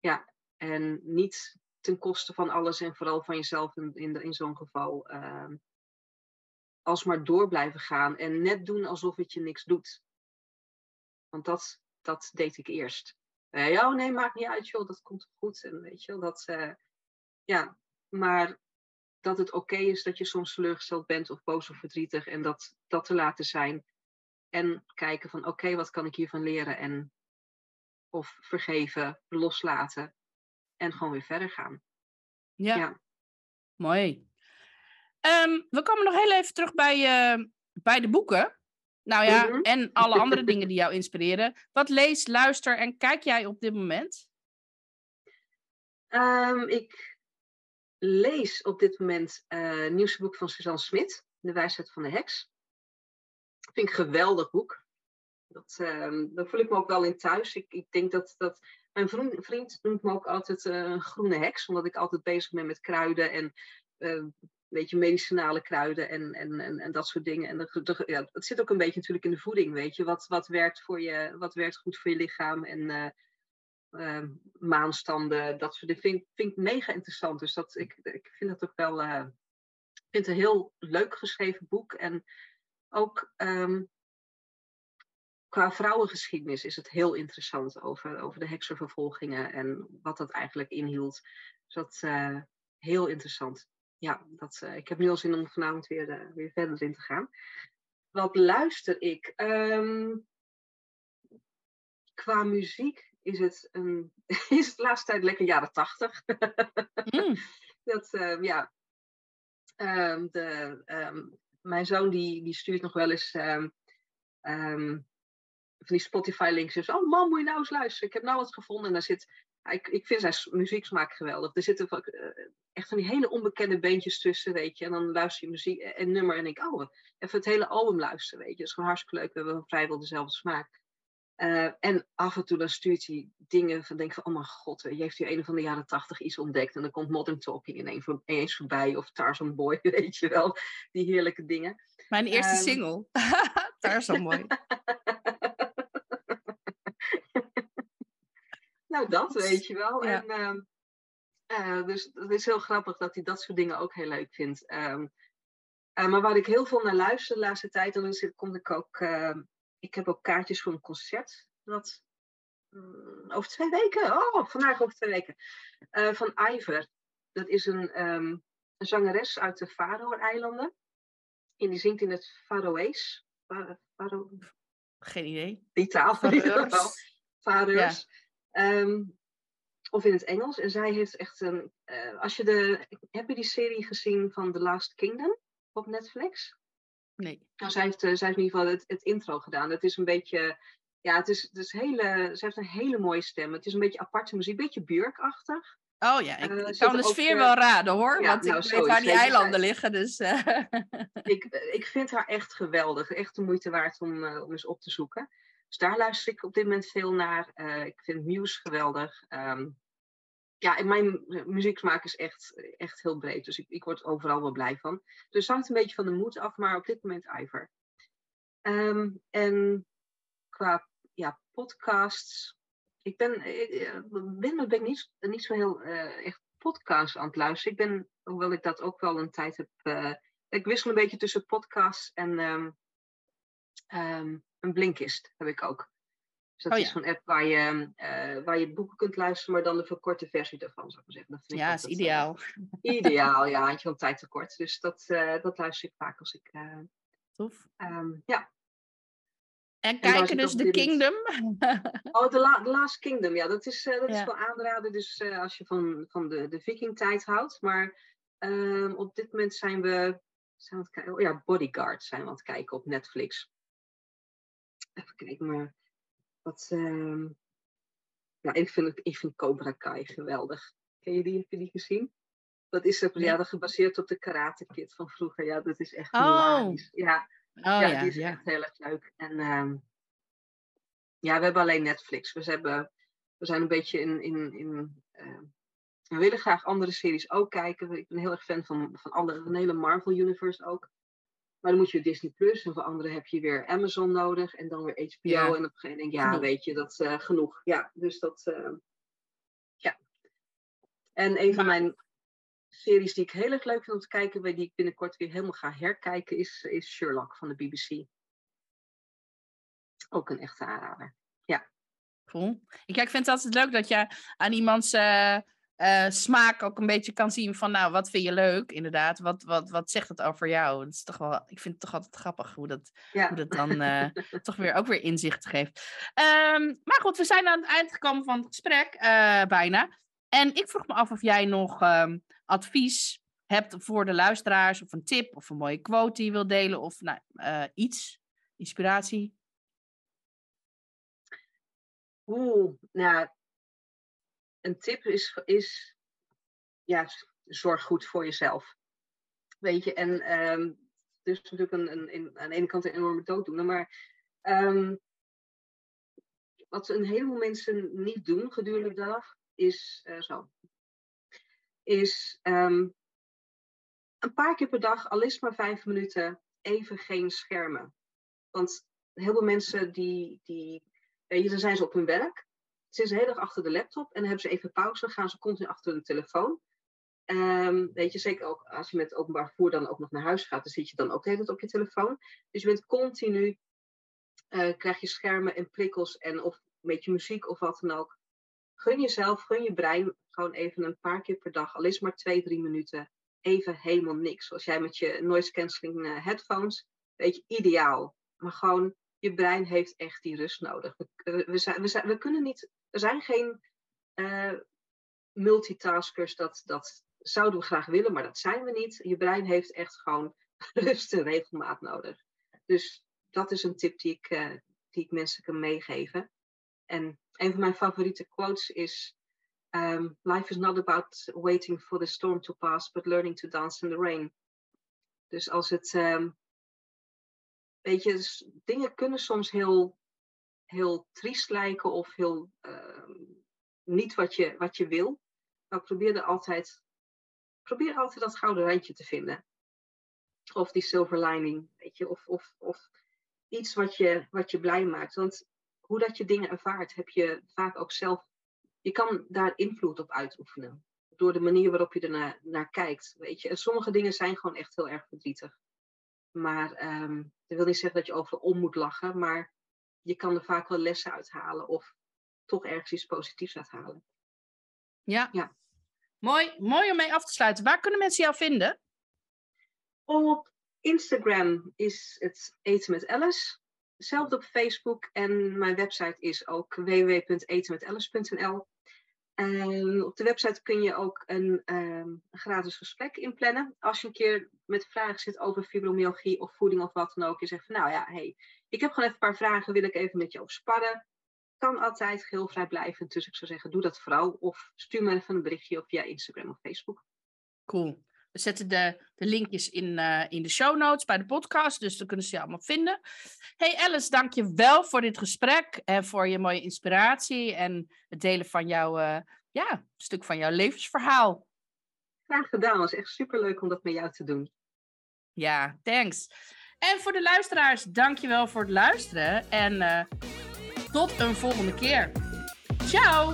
ja, en niet ten koste van alles en vooral van jezelf in, in, in zo'n geval. Uh, alsmaar door blijven gaan en net doen alsof het je niks doet. Want dat, dat deed ik eerst. Uh, ja, oh nee, maakt niet uit, joh, dat komt goed. En weet je, dat, uh, ja, maar dat het oké is dat je soms teleurgesteld bent of boos of verdrietig en dat, dat te laten zijn. En kijken van, oké, wat kan ik hiervan leren? En of vergeven, loslaten en gewoon weer verder gaan. Ja, ja. mooi. Um, we komen nog heel even terug bij, uh, bij de boeken. Nou ja, mm -hmm. en alle andere dingen die jou inspireren. Wat lees, luister en kijk jij op dit moment? Um, ik lees op dit moment uh, het nieuwste boek van Suzanne Smit, De wijsheid van de heks. Dat vind ik een geweldig boek. Dat, uh, daar voel ik me ook wel in thuis. Ik, ik denk dat, dat mijn vriend, vriend noemt me ook altijd uh, een groene heks, omdat ik altijd bezig ben met kruiden en uh, weet je, medicinale kruiden en, en, en, en dat soort dingen. En ja, het zit ook een beetje natuurlijk in de voeding, weet je. Wat, wat, werkt, voor je, wat werkt goed voor je lichaam en uh, maanstanden, dat soort dingen. Vind, vind ik mega interessant. Dus dat, ik, ik vind dat ook wel... Uh, vind het een heel leuk geschreven boek. En ook um, qua vrouwengeschiedenis is het heel interessant over, over de heksenvervolgingen en wat dat eigenlijk inhield. Dus dat heel interessant. Ja, dat, uh, ik heb nu al zin om vanavond weer, uh, weer verder in te gaan. Wat luister ik? Um, qua muziek is het, een, (laughs) is het de laatste tijd lekker jaren tachtig. mm. (laughs) Dat, uh, ja. Um, de, um, mijn zoon die, die stuurt nog wel eens van die Spotify-links. Dus, oh man, moet je nou eens luisteren. Ik heb nou wat gevonden. En daar zit, ik, ik vind zijn muzieksmaak geweldig. Er zitten uh, echt van die hele onbekende beentjes tussen, weet je. En dan luister je muziek en nummer en denk oh, even het hele album luisteren, weet je. Dat is gewoon hartstikke leuk. We hebben vrijwel dezelfde smaak. Uh, en af en toe dan stuurt hij dingen van denk van, oh mijn god, je heeft hier een van de jaren tachtig iets ontdekt. En dan komt Modern Talking ineens voorbij. Of Tarzan Boy, (laughs) weet je wel. Die heerlijke dingen. Mijn eerste um, single. (laughs) Tarzan Boy. (laughs) nou, dat weet je wel. Ja. En, um, uh, dus het is heel grappig dat hij dat soort dingen ook heel leuk vindt. Um, uh, maar waar ik heel veel naar luister de laatste tijd, dan is, kom ik ook ik heb ook kaartjes voor een concert. Dat, um, over twee weken. Oh, vandaag over twee weken. Uh, van Iver. Dat is een, um, een zangeres uit de Faroe-eilanden. En die zingt in het Faroese. Faro... Geen idee. Die taal ieder geval. Faroes. Ja. Um, of in het Engels. En zij heeft echt een. Uh, als je de. Heb je die serie gezien van The Last Kingdom op Netflix? Nee. Nou, zij heeft, zij heeft in ieder geval het, het intro gedaan. Het is een beetje, ja, het is, het is hele, ze heeft een hele mooie stem. Het is een beetje aparte muziek, een beetje Björk-achtig. Oh ja, ik, uh, kan de sfeer wel raden hoor, ja, want nou, ik weet waar die eilanden liggen. Dus, ik, ik vind haar echt geweldig, echt de moeite waard om, om eens op te zoeken. Dus daar luister ik op dit moment veel naar. ik vind Muse geweldig. Um, ja, mijn muzieksmaak is echt, echt heel breed. Dus ik, ik word overal wel blij van. Dus het hangt een beetje van de moed af, maar op dit moment Iver. Um, en qua ja, podcasts. Ik ben, ik, ben, ben niet, niet zo heel uh, echt podcasts aan het luisteren. Ik ben, hoewel ik dat ook wel een tijd heb. Ik wissel een beetje tussen podcasts en um, een blinkist heb ik ook. Dus dat oh, is zo'n app waar je, uh, waar je boeken kunt luisteren, maar dan de verkorte versie daarvan, zou ik maar zeggen. Dat vind ja, is ideaal. Uh, ideaal, (laughs) ja, had je een tijd tekort. Dus dat, uh, dat luister ik vaak als ik... Tof. Um, ja. En kijken dus The Kingdom? (laughs) oh, The, La The, Last Kingdom, ja, dat is, dat ja. is wel aanraden. Dus als je van, van de, de viking-tijd houdt. Maar um, op dit moment zijn we... Zijn we? Oh ja, Bodyguard zijn we aan het kijken op Netflix. Even kijken, maar... Wat, uh, ja, ik vind, ik vind Cobra Kai geweldig. Ken je die? Heb je die gezien? Dat is er, ja, dat gebaseerd op de Karate Kid van vroeger. Ja, dat is echt oh. Ja, oh, ja, ja, die is ja. echt heel erg leuk. En um, ja, we hebben alleen Netflix. We, hebben, we zijn een beetje in... in, in uh, we willen graag andere series ook kijken. Ik ben heel erg fan van, van alle, een hele Marvel Universe ook. Maar dan moet je Disney Plus en voor anderen heb je weer Amazon nodig en dan weer HBO. Ja. En op een gegeven moment denk ja, genoeg. weet je, dat is uh, genoeg. Ja, dus dat, uh, ja. En een van mijn series die ik heel erg leuk vind om te kijken, die ik binnenkort weer helemaal ga herkijken, is, is Sherlock van de BBC. Ook een echte aanrader. Ja. Cool. Ik, ik vind het altijd leuk dat je aan iemands... Uh uh, smaak ook een beetje kan zien van, nou, wat vind je leuk, inderdaad? Wat, wat, wat zegt het over jou? Het is toch wel, ik vind het toch altijd grappig hoe dat, ja. hoe dat dan uh, (laughs) toch weer ook weer inzicht geeft. Um, maar goed, we zijn aan het eind gekomen van het gesprek, uh, bijna. En ik vroeg me af of jij nog um, advies hebt voor de luisteraars, of een tip, of een mooie quote die je wilt delen, of nou, iets, inspiratie. Oeh, nou, een tip is, is ja, zorg goed voor jezelf. Weet je, en ehm, dus natuurlijk een, een, aan de ene kant een enorme dooddoener, maar ehm, wat een heleboel mensen niet doen gedurende de dag, is uh, zo. Is um, een paar keer per dag, al is maar vijf minuten, even geen schermen. Want heel veel mensen die, die je, dan zijn ze op hun werk. Ze de hele dag achter de laptop en dan hebben ze even pauze, gaan ze continu achter hun telefoon. Um, weet je, zeker ook als je met openbaar vervoer dan ook nog naar huis gaat, dan zit je dan ook de hele tijd op je telefoon. Dus je bent continu, uh, krijg je schermen en prikkels en of een beetje muziek of wat dan ook. Gun jezelf, gun je brein gewoon even een paar keer per dag, al is maar twee, drie minuten, even helemaal niks. Zoals jij met je noise cancelling uh, headphones, weet je, ideaal. Maar gewoon, je brein heeft echt die rust nodig. We, zijn, we, we kunnen niet, er zijn geen uh, multitaskers, dat, dat zouden we graag willen, maar dat zijn we niet. Je brein heeft echt gewoon (laughs) rust en regelmaat nodig. Dus dat is een tip die ik, uh, die ik mensen kan meegeven. En een van mijn favoriete quotes is: um, Life is not about waiting for the storm to pass, but learning to dance in the rain. Dus als het, um, weet je, dingen kunnen soms heel, heel triest lijken of heel um, niet wat je, wat je wil. Maar probeer er altijd probeer altijd dat gouden randje te vinden. Of die silver lining, weet je, of, of, of iets wat je, wat je blij maakt. Want hoe dat je dingen ervaart, heb je vaak ook zelf, je kan daar invloed op uitoefenen. Door de manier waarop je er naar, kijkt, weet je. En sommige dingen zijn gewoon echt heel erg verdrietig. Maar um, dat wil niet zeggen dat je overal om moet lachen, maar je kan er vaak wel lessen uithalen of toch ergens iets positiefs uithalen. Ja. ja. Mooi, mooi om mee af te sluiten. Waar kunnen mensen jou vinden? Op Instagram is het Eten met Alice. Hetzelfde op Facebook. En mijn website is ook www.etenmetalice.nl. En op de website kun je ook een, um, een, gratis gesprek inplannen. Als je een keer met vragen zit over fibromyalgie of voeding of wat dan ook. Je zegt van nou ja, hey, ik heb gewoon even een paar vragen, wil ik even met je over sparren kan altijd geheel vrijblijvend. Dus ik zou zeggen, doe dat vooral. Of stuur me even een berichtje via Instagram of Facebook. Cool. We zetten de, de linkjes in, uh, in de show notes bij de podcast, dus dan kunnen ze je allemaal vinden. Hey Alice, dank je wel voor dit gesprek en voor je mooie inspiratie en het delen van jouw, uh, ja, stuk van jouw levensverhaal. Graag gedaan, het was echt superleuk om dat met jou te doen. Ja, thanks. En voor de luisteraars, dank je wel voor het luisteren en... Uh, tot een volgende keer. Ciao!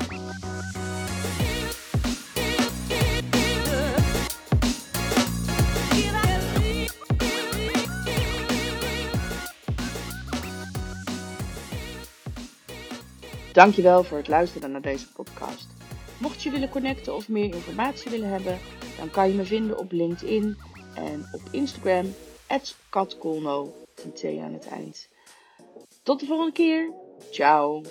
Dankjewel voor het luisteren naar deze podcast. Mocht je willen connecten of meer informatie willen hebben, dan kan je me vinden op LinkedIn en op Instagram, katkolno, met T aan het eind. Tot de volgende keer! Ciao.